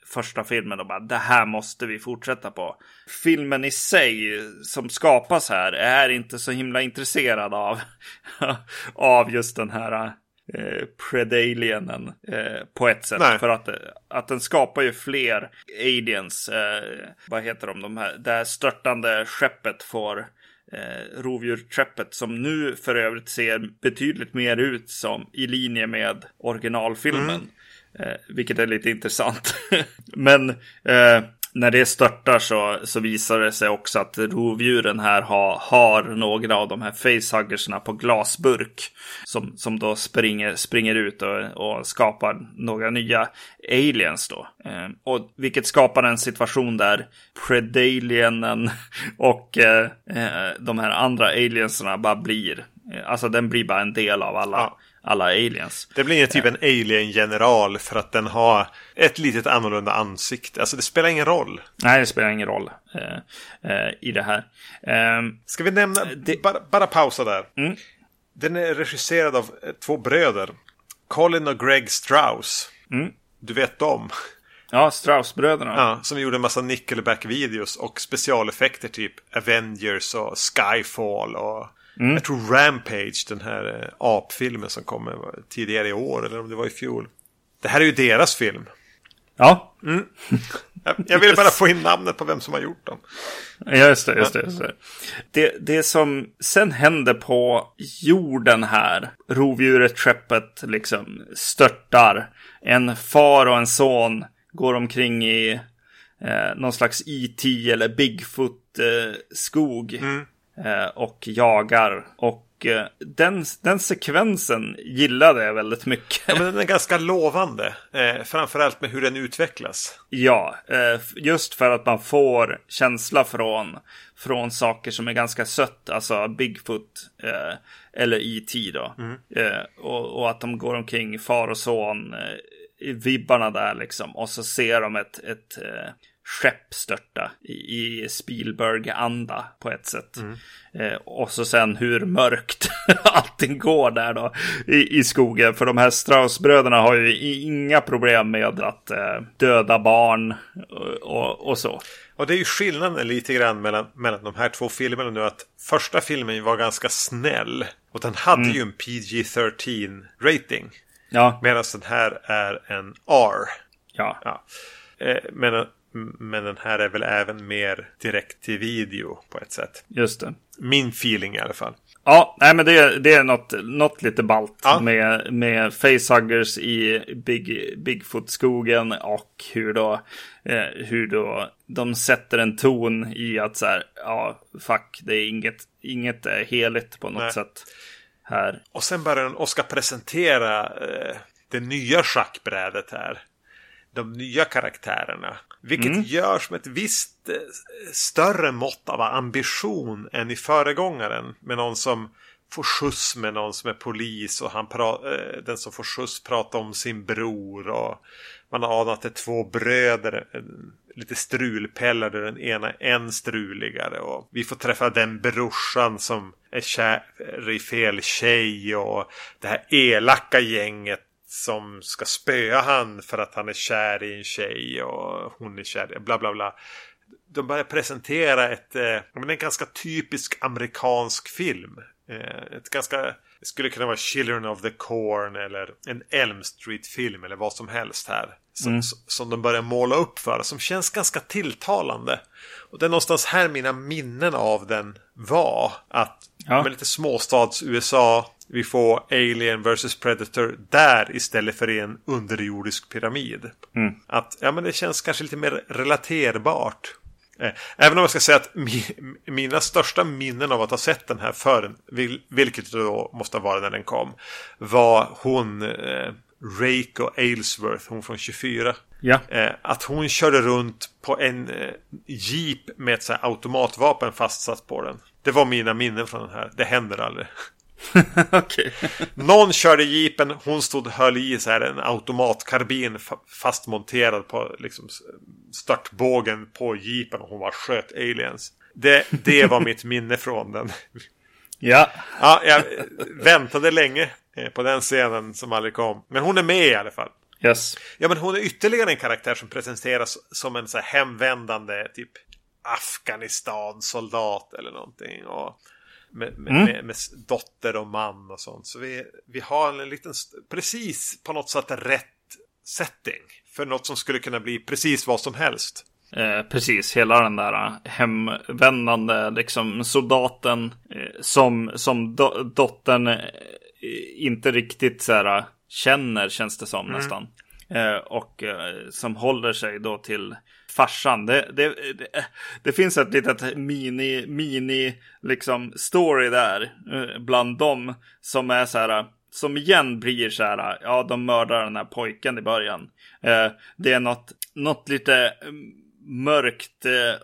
första filmen och bara det här måste vi fortsätta på. Filmen i sig som skapas här är inte så himla intresserad av, av just den här eh, Predalienen eh, på ett sätt. Nej. För att, att den skapar ju fler aliens. Eh, vad heter de? de här, det här störtande skeppet får eh, rovdjursskeppet som nu för övrigt ser betydligt mer ut som i linje med originalfilmen. Eh, vilket är lite intressant. Men eh, när det störtar så, så visar det sig också att rovdjuren här har, har några av de här facehuggersna på glasburk. Som, som då springer, springer ut och, och skapar några nya aliens då. Eh, och vilket skapar en situation där Predalienen och eh, eh, de här andra alienserna bara blir. Eh, alltså den blir bara en del av alla, Ja alla aliens. Det blir typ en alien-general för att den har ett litet annorlunda ansikte. Alltså det spelar ingen roll. Nej, det spelar ingen roll eh, eh, i det här. Eh, Ska vi nämna, Det- bara, bara pausa där. Mm. Den är regisserad av eh, två bröder. Colin och Greg Strauss. Mm. Du vet dem. ja, Straussbröderna. Ja, som gjorde en massa Nickelback-videos och specialeffekter typ Avengers och Skyfall och Mm. jag tror Rampage, den här eh, apfilmen som kom eh, tidigare i år eller om det var i fjol. Det här är ju deras film. Ja, Jag, jag ville bara få in namnet på vem som har gjort dem. Ja, just det, just det, just det. det. Det som sen händer på jorden här, rovdjuret, skeppet, liksom störtar. En far och en son går omkring i eh, någon slags E.T. eller Bigfoot-skog. Eh, och jagar. Och eh, den, den sekvensen gillade jag väldigt mycket. Ja, men den är ganska lovande. Eh, framförallt med hur den utvecklas. Ja, eh, just för att man får känsla från, från saker som är ganska sött, alltså Bigfoot eh, eller E.T. då. Eh, och, och att de går omkring far och son, eh, i vibbarna där liksom. Och så ser de ett, ett eh, skepp störta i, i Spielberg-anda på ett sätt. Eh, och så sen hur mörkt allting går där då i, i skogen. För de här Straussbröderna har ju inga problem med att eh, döda barn och, och, och så. Och det är ju skillnaden lite grann mellan, mellan de här två filmerna nu att första filmen var ganska snäll. Och den hade ju en PG-13 rating. Ja, Medan den här är en R. ja, Ja. Eh, men, men den här är väl även mer direkt till video på ett sätt. just det. Min feeling i alla fall. Ja, nej men det, det är något, något lite balt Ja. med, med facehuggers i Big, Bigfoot-skogen och hur då, eh, hur då de sätter en ton i att så här, ja, fuck, det är inget, inget är heligt på något Nej. sätt här. Och sen börjar och ska presentera eh, det nya schackbrädet här. De nya karaktärerna. Vilket görs med ett visst eh, större mått av ambition än i föregångaren. Med någon som får skjuts med någon som är polis och han eh, den som får skjuts pratar om sin bror. Och man anar att det är två bröder. Lite strulpellar där den ena är än struligare. Och vi får träffa den brorsan som är kär i fel tjej. Och det här elaka gänget som ska spöa han för att han är kär i en tjej och hon är kär i bla bla bla. De börjar presentera ett, eh, men en ganska typisk amerikansk film. Eh, ett ganska, det skulle kunna vara Children of the Corn eller en Elm Street-film eller vad som helst här. Som, som de börjar måla upp för, som känns ganska tilltalande. Och det är någonstans här mina minnen av den var. Att Ja. med lite småstads-USA, vi får Alien vs Predator där istället för i en underjordisk pyramid. Att ja, men det känns kanske lite mer relaterbart. Eh, även om jag ska säga att mi, mina största minnen av att ha sett den här för vilket då måste ha varit när den kom, var hon eh, Reiko Aylesworth, hon från 24. Ja. Eh, att hon körde runt på en eh, jeep med ett så automatvapen fastsatt på den. Det var mina minnen från den här. Det händer aldrig. okay. Någon körde jeepen, hon stod höll i så här en automatkarbin fastmonterad på liksom startbågen på jeepen och hon var sköt aliens. Det, det var mitt minne från den. Ja. ja. Jag väntade länge på den scenen som aldrig kom. Men hon är med i alla fall. Yes. Ja, men hon är ytterligare en karaktär som presenteras som en så här hemvändande typ Afghanistan-soldat eller någonting. Och med, med, mm. med, med, dotter och man och sånt. Så vi, vi har en liten, precis på något sätt rätt setting. För något som skulle kunna bli precis vad som helst. Eh, precis, hela den där eh, hemvändande liksom soldaten eh, som, som do dottern eh, inte riktigt så här, känner känns det som mm. nästan. Eh, och eh, som håller sig då till farsan. Det, det, det, det, finns ett litet mini, mini liksom story där eh, bland dem som är så här. Som igen blir så här, ja de mördar den här pojken i början. Eh, det är något, något lite mm, mörkt eh,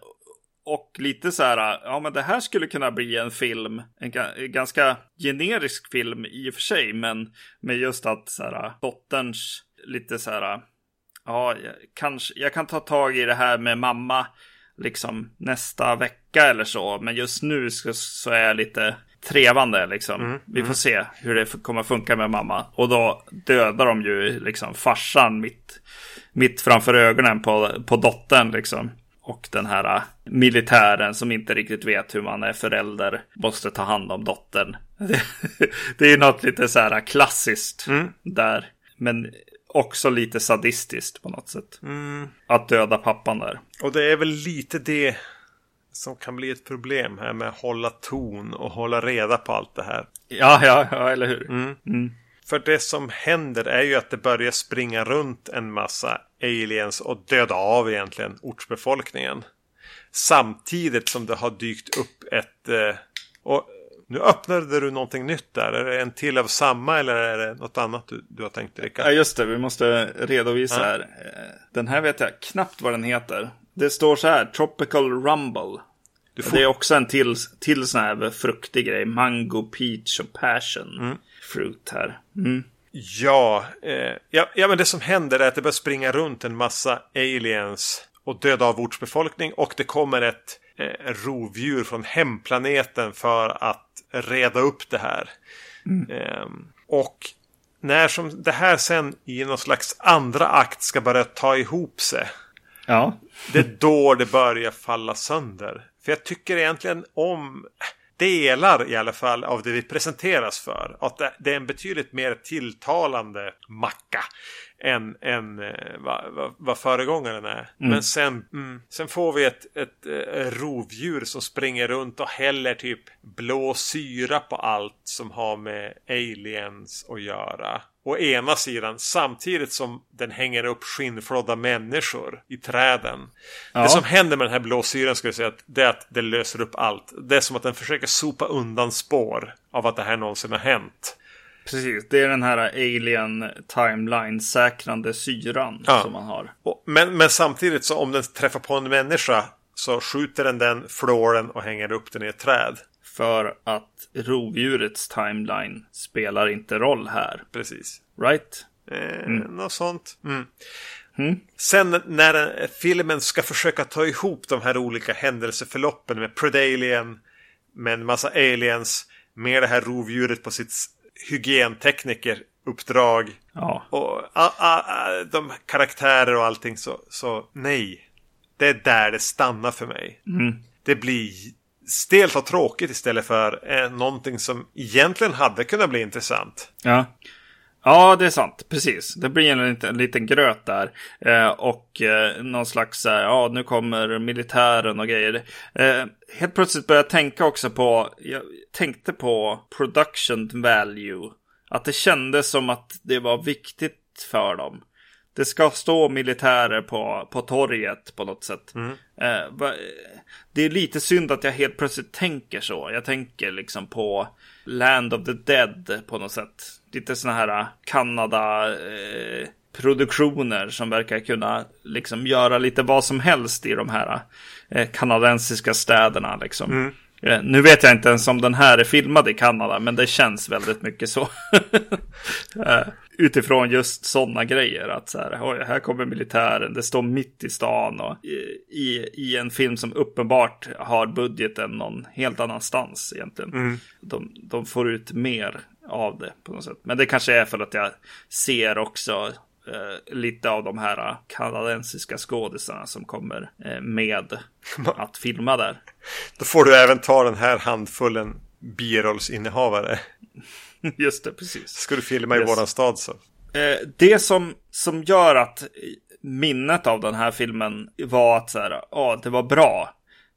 och lite så här, ja men det här skulle kunna bli en film, en ganska generisk film i och för sig, men med just att så här, dotterns lite så här, ja, jag, kanske, jag kan ta tag i det här med mamma liksom nästa vecka eller så, men just nu så, så är jag lite trevande liksom. Mm, Vi får mm. se hur det kommer funka med mamma. Och då dödar de ju liksom farsan mitt, mitt framför ögonen på, på dottern liksom. Och den här äh, militären som inte riktigt vet hur man är förälder måste ta hand om dottern. Det, det är något lite så här klassiskt mm. där. Men också lite sadistiskt på något sätt. Mm. Att döda pappan där. Och det är väl lite det som kan bli ett problem här med att hålla ton och hålla reda på allt det här. Ja, ja, ja eller hur. Mm. För det som händer är ju att det börjar springa runt en massa aliens och döda av egentligen ortsbefolkningen. Samtidigt som det har dykt upp ett... Eh, och nu öppnade du någonting nytt där. Är det en till av samma eller är det något annat du, du har tänkt Rickard? Ja just det, vi måste redovisa ja. här. Den här vet jag knappt vad den heter. Det står så här, Tropical Rumble. Får... Det är också en till, till sån här fruktig grej. Mango, peach och passion mm. Fruit här. Mm. Ja, eh, ja, ja, men det som händer är att det börjar springa runt en massa aliens och döda av ortsbefolkning och det kommer ett eh, rovdjur från hemplaneten för att reda upp det här. Mm. Eh, och när som det här sen i någon slags andra akt ska börja ta ihop sig. Ja. det är då det börjar falla sönder. För jag tycker egentligen om delar i alla fall av det vi presenteras för. Att det är en betydligt mer tilltalande macka än, än eh, vad, vad, vad föregångaren är. Mm. Men sen, mm, sen får vi ett, ett, ett eh, rovdjur som springer runt och häller typ blå syra på allt som har med aliens att göra. Å ena sidan samtidigt som den hänger upp skinnflodda människor i träden. Ja. Det som händer med den här blåsyran skulle jag säga att det är att det löser upp allt. Det är som att den försöker sopa undan spår av att det här någonsin har hänt. Precis, det är den här alien timeline säkrande syran ja. som man har. Men, men samtidigt så om den träffar på en människa så skjuter den den, flår den och hänger upp den i ett träd. För att rovdjurets timeline spelar inte roll här. Precis. Right? Eh, mm. Något sånt. Mm. Mm. Sen när filmen ska försöka ta ihop de här olika händelseförloppen med Predalien, med en massa aliens, med det här rovdjuret på sitt hygienteknikeruppdrag. Ja. Och a, a, a, de karaktärer och allting så, så nej. Det är där det stannar för mig. Mm. Det blir stelt och tråkigt istället för eh, någonting som egentligen hade kunnat bli intressant. Ja. Ja, det är sant. Precis. Det blir en liten, en liten gröt där. Eh, och eh, någon slags, eh, ja, nu kommer militären och grejer. Eh, helt plötsligt började jag tänka också på, jag tänkte på production value. Att det kändes som att det var viktigt för dem det ska stå militärer på, på torget på något sätt. Mm. Eh, det är lite synd att jag helt plötsligt tänker så. Jag tänker liksom på Land of the Dead på något sätt. Lite sådana här Kanada eh, produktioner som verkar kunna liksom göra lite vad som helst i de här eh, kanadensiska städerna liksom. Mm. Nu vet jag inte ens om den här är filmad i Kanada, men det känns väldigt mycket så. Eh, utifrån just sådana grejer. Att så här, oj, här kommer militären, det står mitt i stan och i, i en film som uppenbart har budgeten någon helt annanstans egentligen. Mm. De, de får ut mer av det på något sätt. Men det kanske är för att jag ser också eh, lite av de här kanadensiska skådisarna som kommer eh, med att filma där. Då får du även ta den här handfullen birollsinnehavare. Just det, precis. Ska du filma yes. i våran stad så. Eh, det som, som gör att minnet av den här filmen var att så här, ja, det var bra.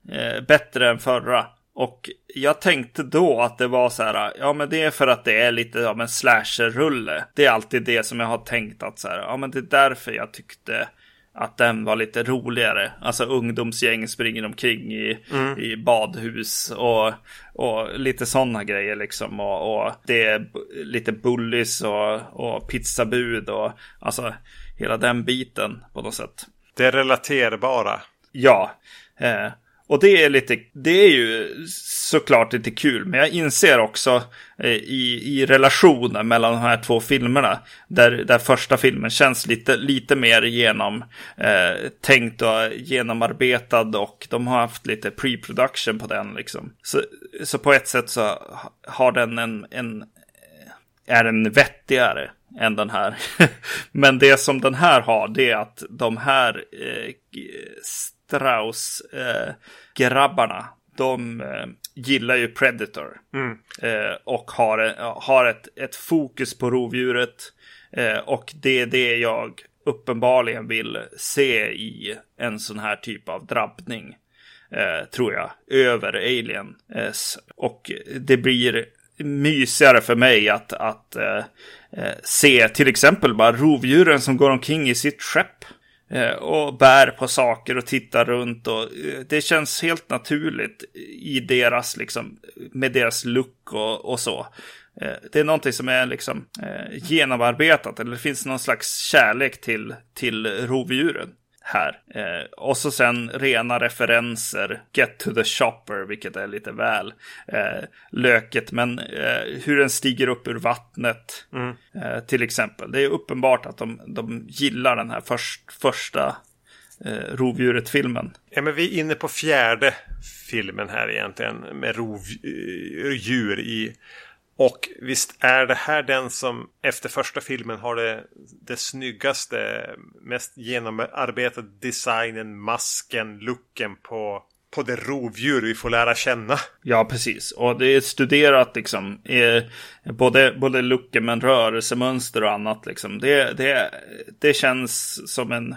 Eh, bättre än förra. Och jag tänkte då att det var så här, ja men det är för att det är lite av en slasher-rulle. Det är alltid det som jag har tänkt att så här, ja men det är därför jag tyckte att den var lite roligare. Alltså ungdomsgäng springer omkring i, mm. i badhus och, och lite sådana grejer liksom. Och, och, det är lite bullis och, och pizzabud och alltså hela den biten på något sätt. Det är relaterbara. Ja. Eh, och det är lite, det är ju såklart lite kul, men jag inser också eh, i, i relationen mellan de här två filmerna, där, där första filmen känns lite, lite mer genom eh, tänkt och genomarbetad och de har haft lite pre-production på den liksom. Så, så på ett sätt så har den en, en eh, är den vettigare än den här. men det som den här har, det är att de här eh, Strauss-grabbarna, eh, de eh, gillar ju Predator. Mm. Eh, och har, har ett, ett fokus på rovdjuret. Eh, och det är det jag uppenbarligen vill se i en sån här typ av drabbning. Eh, tror jag, över Alien. och det blir mysigare för mig att, att se till exempel bara rovdjuren som går omkring i sitt skepp. Eh, och bär på saker och tittar runt. Och eh, det känns helt naturligt i deras, liksom, med deras look och, och så. Eh, det är någonting som är liksom genomarbetat, eller det finns någon slags kärlek till, till rovdjuren här. Eh, och så sen rena referenser, Get to the shopper, vilket är lite väl eh, löket. Men eh, hur den stiger upp ur vattnet, mm. eh, till exempel. Det är uppenbart att de, de gillar den här först, första eh, rovdjuret-filmen. Ja, men vi är inne på fjärde filmen här egentligen med rovdjur i och visst är det här den som efter första filmen har det, det snyggaste, mest genomarbetade designen, masken, looken på, på det rovdjur vi får lära känna. Ja, precis. Och det är studerat liksom. Eh, både, både looken men rörelsemönster och annat liksom. Det, det, det känns som en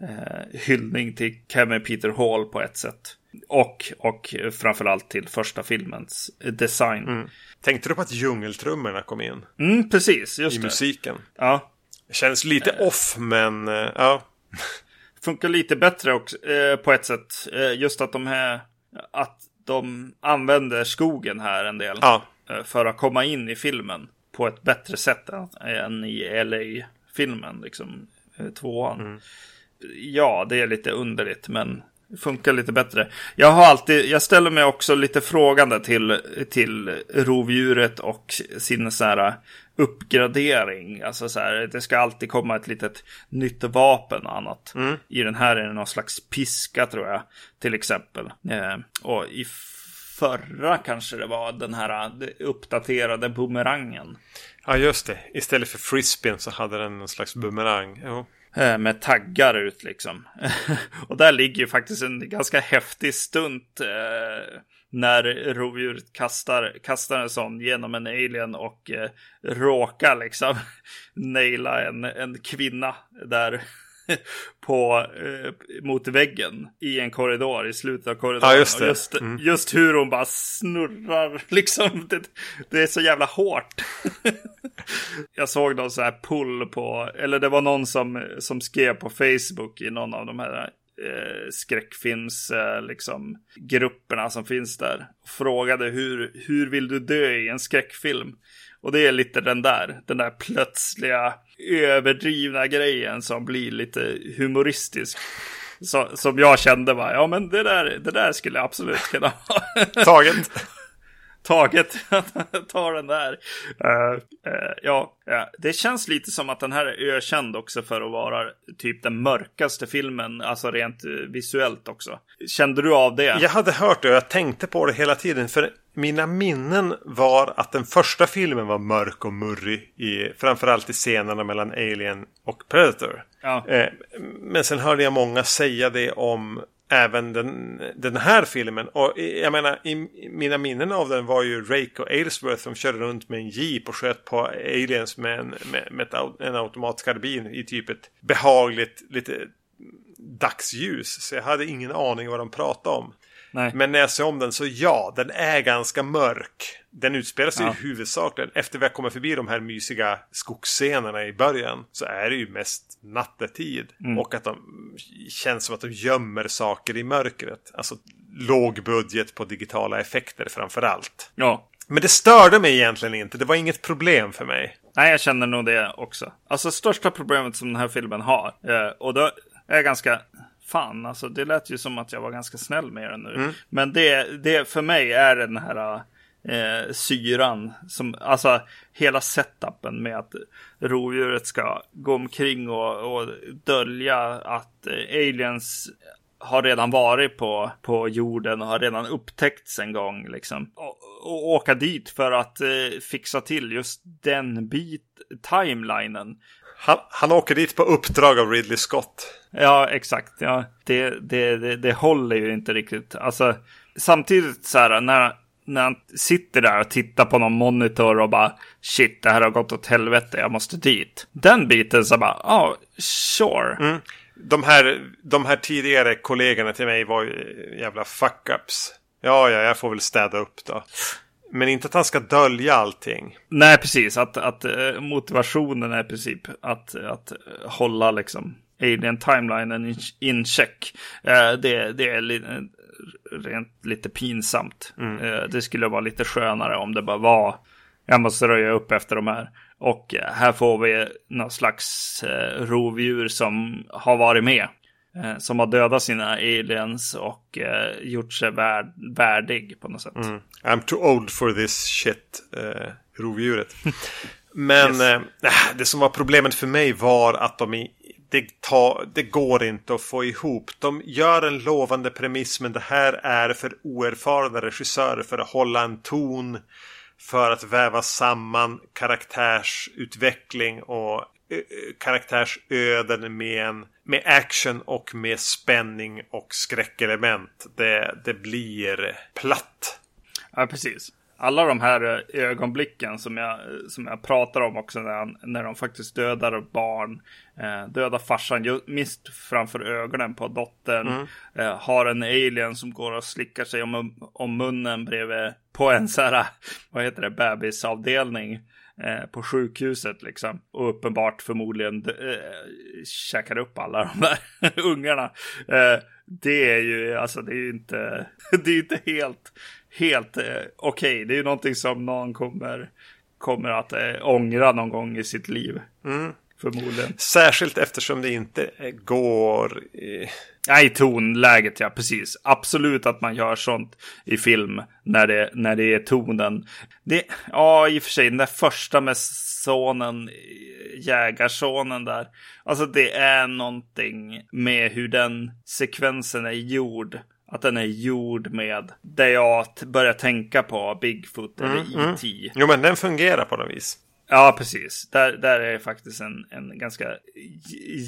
eh, hyllning till Kevin Peter Hall på ett sätt. Och, och framförallt till första filmens design. Mm. Tänkte du på att djungeltrummorna kom in? Mm, precis. Just I det. musiken. Ja. Det känns lite uh, off, men uh, ja. Funkar lite bättre också, uh, på ett sätt. just att de här, att de använder skogen här en del. Ja. för att komma in i filmen på ett bättre sätt än i LA-filmen, liksom tvåan. Mm. Ja, det är lite underligt, men funkar lite bättre. Jag har alltid, jag ställer mig också lite frågande till, till rovdjuret och sin så här uppgradering. Alltså så här, det ska alltid komma ett litet nytt vapen och annat. Mm. I den här är det någon slags piska tror jag, till exempel. Eh, och i förra kanske det var den här uppdaterade bumerangen. Ja, just det. Istället för frisbeen så hade den en slags bumerang. Jo. Eh, med taggar ut liksom. och där ligger ju faktiskt en ganska häftig stunt eh, när rovdjuret kastar, kastar en sån genom en alien och eh, råkar liksom naila en, en kvinna där på, eh, mot väggen i en korridor i slutet av korridoren. Ja, just, just, mm. just, hur hon bara snurrar liksom. Det, det är så jävla hårt. Jag såg någon så här pull på, eller det var någon som, som skrev på Facebook i någon av de här eh, skräckfilms eh, liksom, grupperna som finns där. Frågade hur, hur vill du dö i en skräckfilm? Och det är lite den där, den där plötsliga överdrivna grejen som blir lite humoristisk. Så, som jag kände var, ja men det där, det där skulle jag absolut kunna ha. Taget. Taget, ta den där. Uh, uh, ja, uh, det känns lite som att den här är ökänd också för att vara typ den mörkaste filmen, alltså rent visuellt också. Kände du av det? Jag hade hört det och jag tänkte på det hela tiden. För mina minnen var att den första filmen var mörk och murrig. I, framförallt i scenerna mellan Alien och Predator. Ja. men sen hörde jag många säga det om även den, den här filmen. Och jag menar, i, mina minnen av den var ju Rake och Aylesworth som körde runt med en jeep och sköt på aliens med en, med, med ett, en automatkarbin i typ ett behagligt, lite dagsljus. Så jag hade ingen aning vad de pratade om. Nej. Men när jag ser om den så ja, den är ganska mörk. Den utspelar sig Ja. huvudsakligen efter vi har kommit förbi de här mysiga skogsscenerna i början. Så är det ju mest nattetid. Mm. Och att de känns som att de gömmer saker i mörkret. Alltså låg budget på digitala effekter framför allt. Ja. Men det störde mig egentligen inte. Det var inget problem för mig. Nej, jag känner nog det också. Alltså största problemet som den här filmen har. Eh, och då är jag ganska... Fan, alltså det lät ju som att jag var ganska snäll med den nu. Men det, det för mig är den här eh, syran. Som, alltså hela setupen med att rovdjuret ska gå omkring och, och dölja att eh, aliens har redan varit på, på jorden och har redan upptäckts en gång. Liksom. Och, och åka dit för att eh, fixa till just den bit, timelinen. Han, han åker dit på uppdrag av Ridley Scott. Ja, exakt. Ja, det, det, det, det håller ju inte riktigt. Alltså, samtidigt så här när, när han sitter där och tittar på någon monitor och bara shit, det här har gått åt helvete, jag måste dit. Den biten så bara, ja, oh, sure. De här, de här tidigare kollegorna till mig var ju jävla fuck-ups. Ja, ja, jag får väl städa upp då. Men inte att han ska dölja allting. Nej, precis. Att, att eh, motivationen är i princip att, att eh, hålla liksom alien timelinen in, check. Eh, det, det är li, rent lite pinsamt. Eh, det skulle vara lite skönare om det bara var jag måste röja upp efter de här. Och här får vi någon slags rovdjur som har varit med. Eh, som har dödat sina aliens och eh, gjort sig värd, värdig på något sätt. I'm too old for this shit. Eh, rovdjuret. Men eh, det som var problemet för mig var att de i, det, ta, det går inte att få ihop. De gör en lovande premiss men det här är för oerfarna regissörer för att hålla en ton. För att väva samman karaktärsutveckling och karaktärsöden med, en, med action och med spänning och skräckelement. Det, det blir platt. Ja, precis. Alla de här eh, ögonblicken som jag, som jag pratar om också när, han, när de faktiskt dödar barn. Eh, dödar farsan mitt framför ögonen på dottern. Eh, har en alien som går och slickar sig om, om munnen bredvid på en så här, vad heter det, bebisavdelning. Eh, på sjukhuset liksom. Och uppenbart förmodligen eh, käkar upp alla de där ungarna. Eh, det är ju, alltså det är ju inte, det är inte helt, helt eh, okej. Det är ju någonting som någon kommer, kommer att eh, ångra någon gång i sitt liv. Mm. Förmodligen. Särskilt eftersom det inte går... eh, Nej, tonläget ja, precis. Absolut att man gör sånt i film när det, när det är tonen. Det, ja, i och för sig, den där första med sonen, jägarsonen där. Alltså det är någonting med hur den sekvensen är gjord. Att den är gjord med det jag börjar tänka på, Bigfoot eller E.T. Jo, men den fungerar på något vis. Ja, precis. Där, där är faktiskt en, en ganska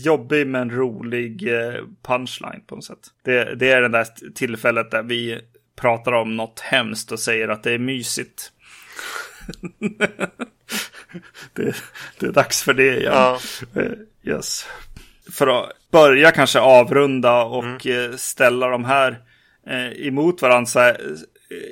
jobbig men rolig eh, punchline på något sätt. Det, det är det där tillfället där vi pratar om något hemskt och säger att det är mysigt. det, det är dags för det igen. Ja. Eh, Yes. För att börja kanske avrunda och eh, ställa de här emot varandra så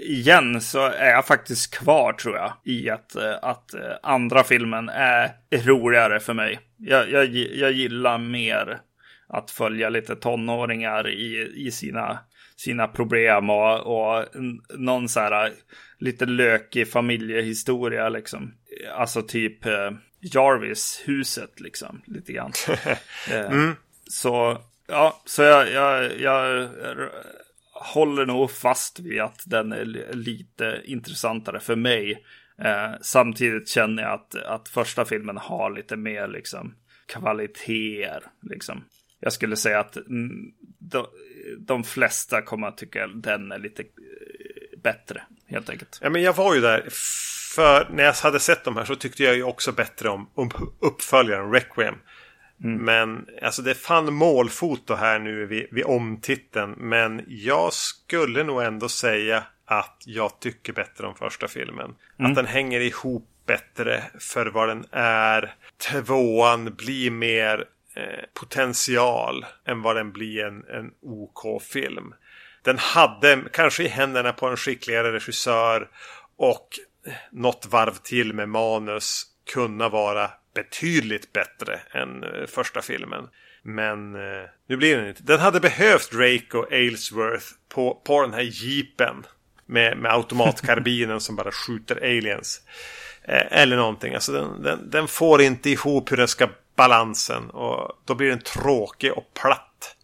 igen så är jag faktiskt kvar tror jag i att, eh, att eh, andra filmen är roligare för mig. Jag, jag, jag gillar mer att följa lite tonåringar i, i sina, sina problem och, och någon så här lite lökig familjehistoria liksom. Alltså typ Jarvis-huset liksom, lite grann. mm. Så, ja, så jag, jag, jag håller nog fast vid att den är lite intressantare för mig. Eh, samtidigt känner jag att, att första filmen har lite mer liksom kvaliteter. Liksom. Jag skulle säga att mm, de, de flesta kommer att tycka att den är lite eh, bättre helt enkelt. Ja, men jag var ju där. För när jag hade sett de här så tyckte jag ju också bättre om, om uppföljaren Requiem. Mm. Men alltså det fann målfoto här nu vid, vid omtiteln. Men jag skulle nog ändå säga att jag tycker bättre om första filmen. Mm. Att den hänger ihop bättre för vad den är. Tvåan blir mer eh, potential än vad den blir en, en OK-film. Den hade kanske i händerna på en skickligare regissör och något varv till med manus kunna vara betydligt bättre än eh, första filmen. Men eh, nu blir den inte. Den hade behövt Drake och Aylesworth på, på den här jeepen. Med, med automatkarbinen som bara skjuter aliens. Eh, eller någonting. Alltså den, den, den, får inte ihop hur den ska balansen. Och då blir den tråkig och platt.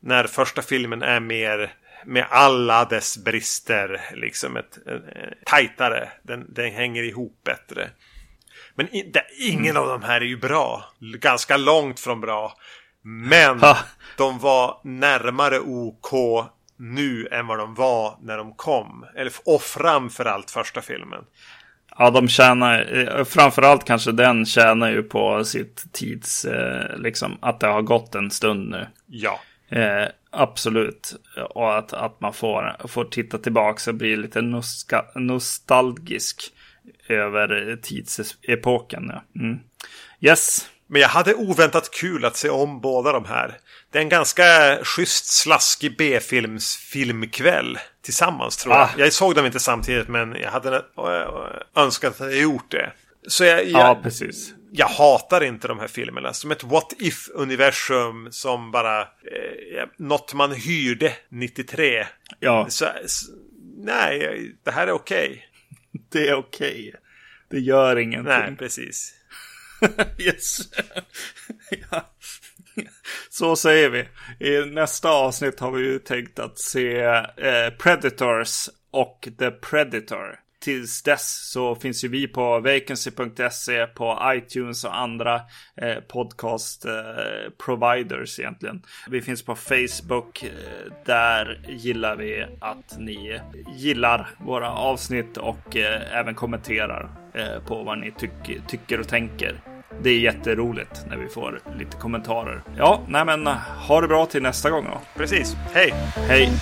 När första filmen är mer med alla dess brister. Liksom ett, ett, ett tajtare. Den, den hänger ihop bättre. Men in, det, ingen av de här är ju bra. Ganska långt från bra. Men ha. de var närmare OK nu än vad de var när de kom. Eller, och framförallt första filmen. Ja, de tjänar, eh, framförallt kanske den tjänar ju på sitt tids, eh, liksom att det har gått en stund nu. Ja. Eh, absolut. Och att, att man får, får titta tillbaka och bli lite nostalgisk över tidsepoken. Ja. Mm. Yes. Men jag hade oväntat kul att se om båda de här. Det är en ganska schysst slaskig B-films filmkväll tillsammans tror jag. Ah. Jag såg dem inte samtidigt men jag hade önskat att jag gjort det. Så jag, jag, ja, precis. jag hatar inte de här filmerna. Som ett what if-universum som bara... Eh, något man hyrde 93. Ja. Så, nej, det här är okej. Det är okej. Okay. Det gör ingenting. Nej, precis. yes. ja. Så säger vi. I nästa avsnitt har vi ju tänkt att se eh, Predators och The Predator tills dess så finns ju vi på vacancy.se, på iTunes och andra eh, podcast eh, providers egentligen. Vi finns på Facebook. Eh, där gillar vi att ni gillar våra avsnitt och eh, även kommenterar eh, på vad ni tyck tycker och tänker. Det är jätteroligt när vi får lite kommentarer. Ja, nej men ha det bra till nästa gång då. Precis. Hej! Hej!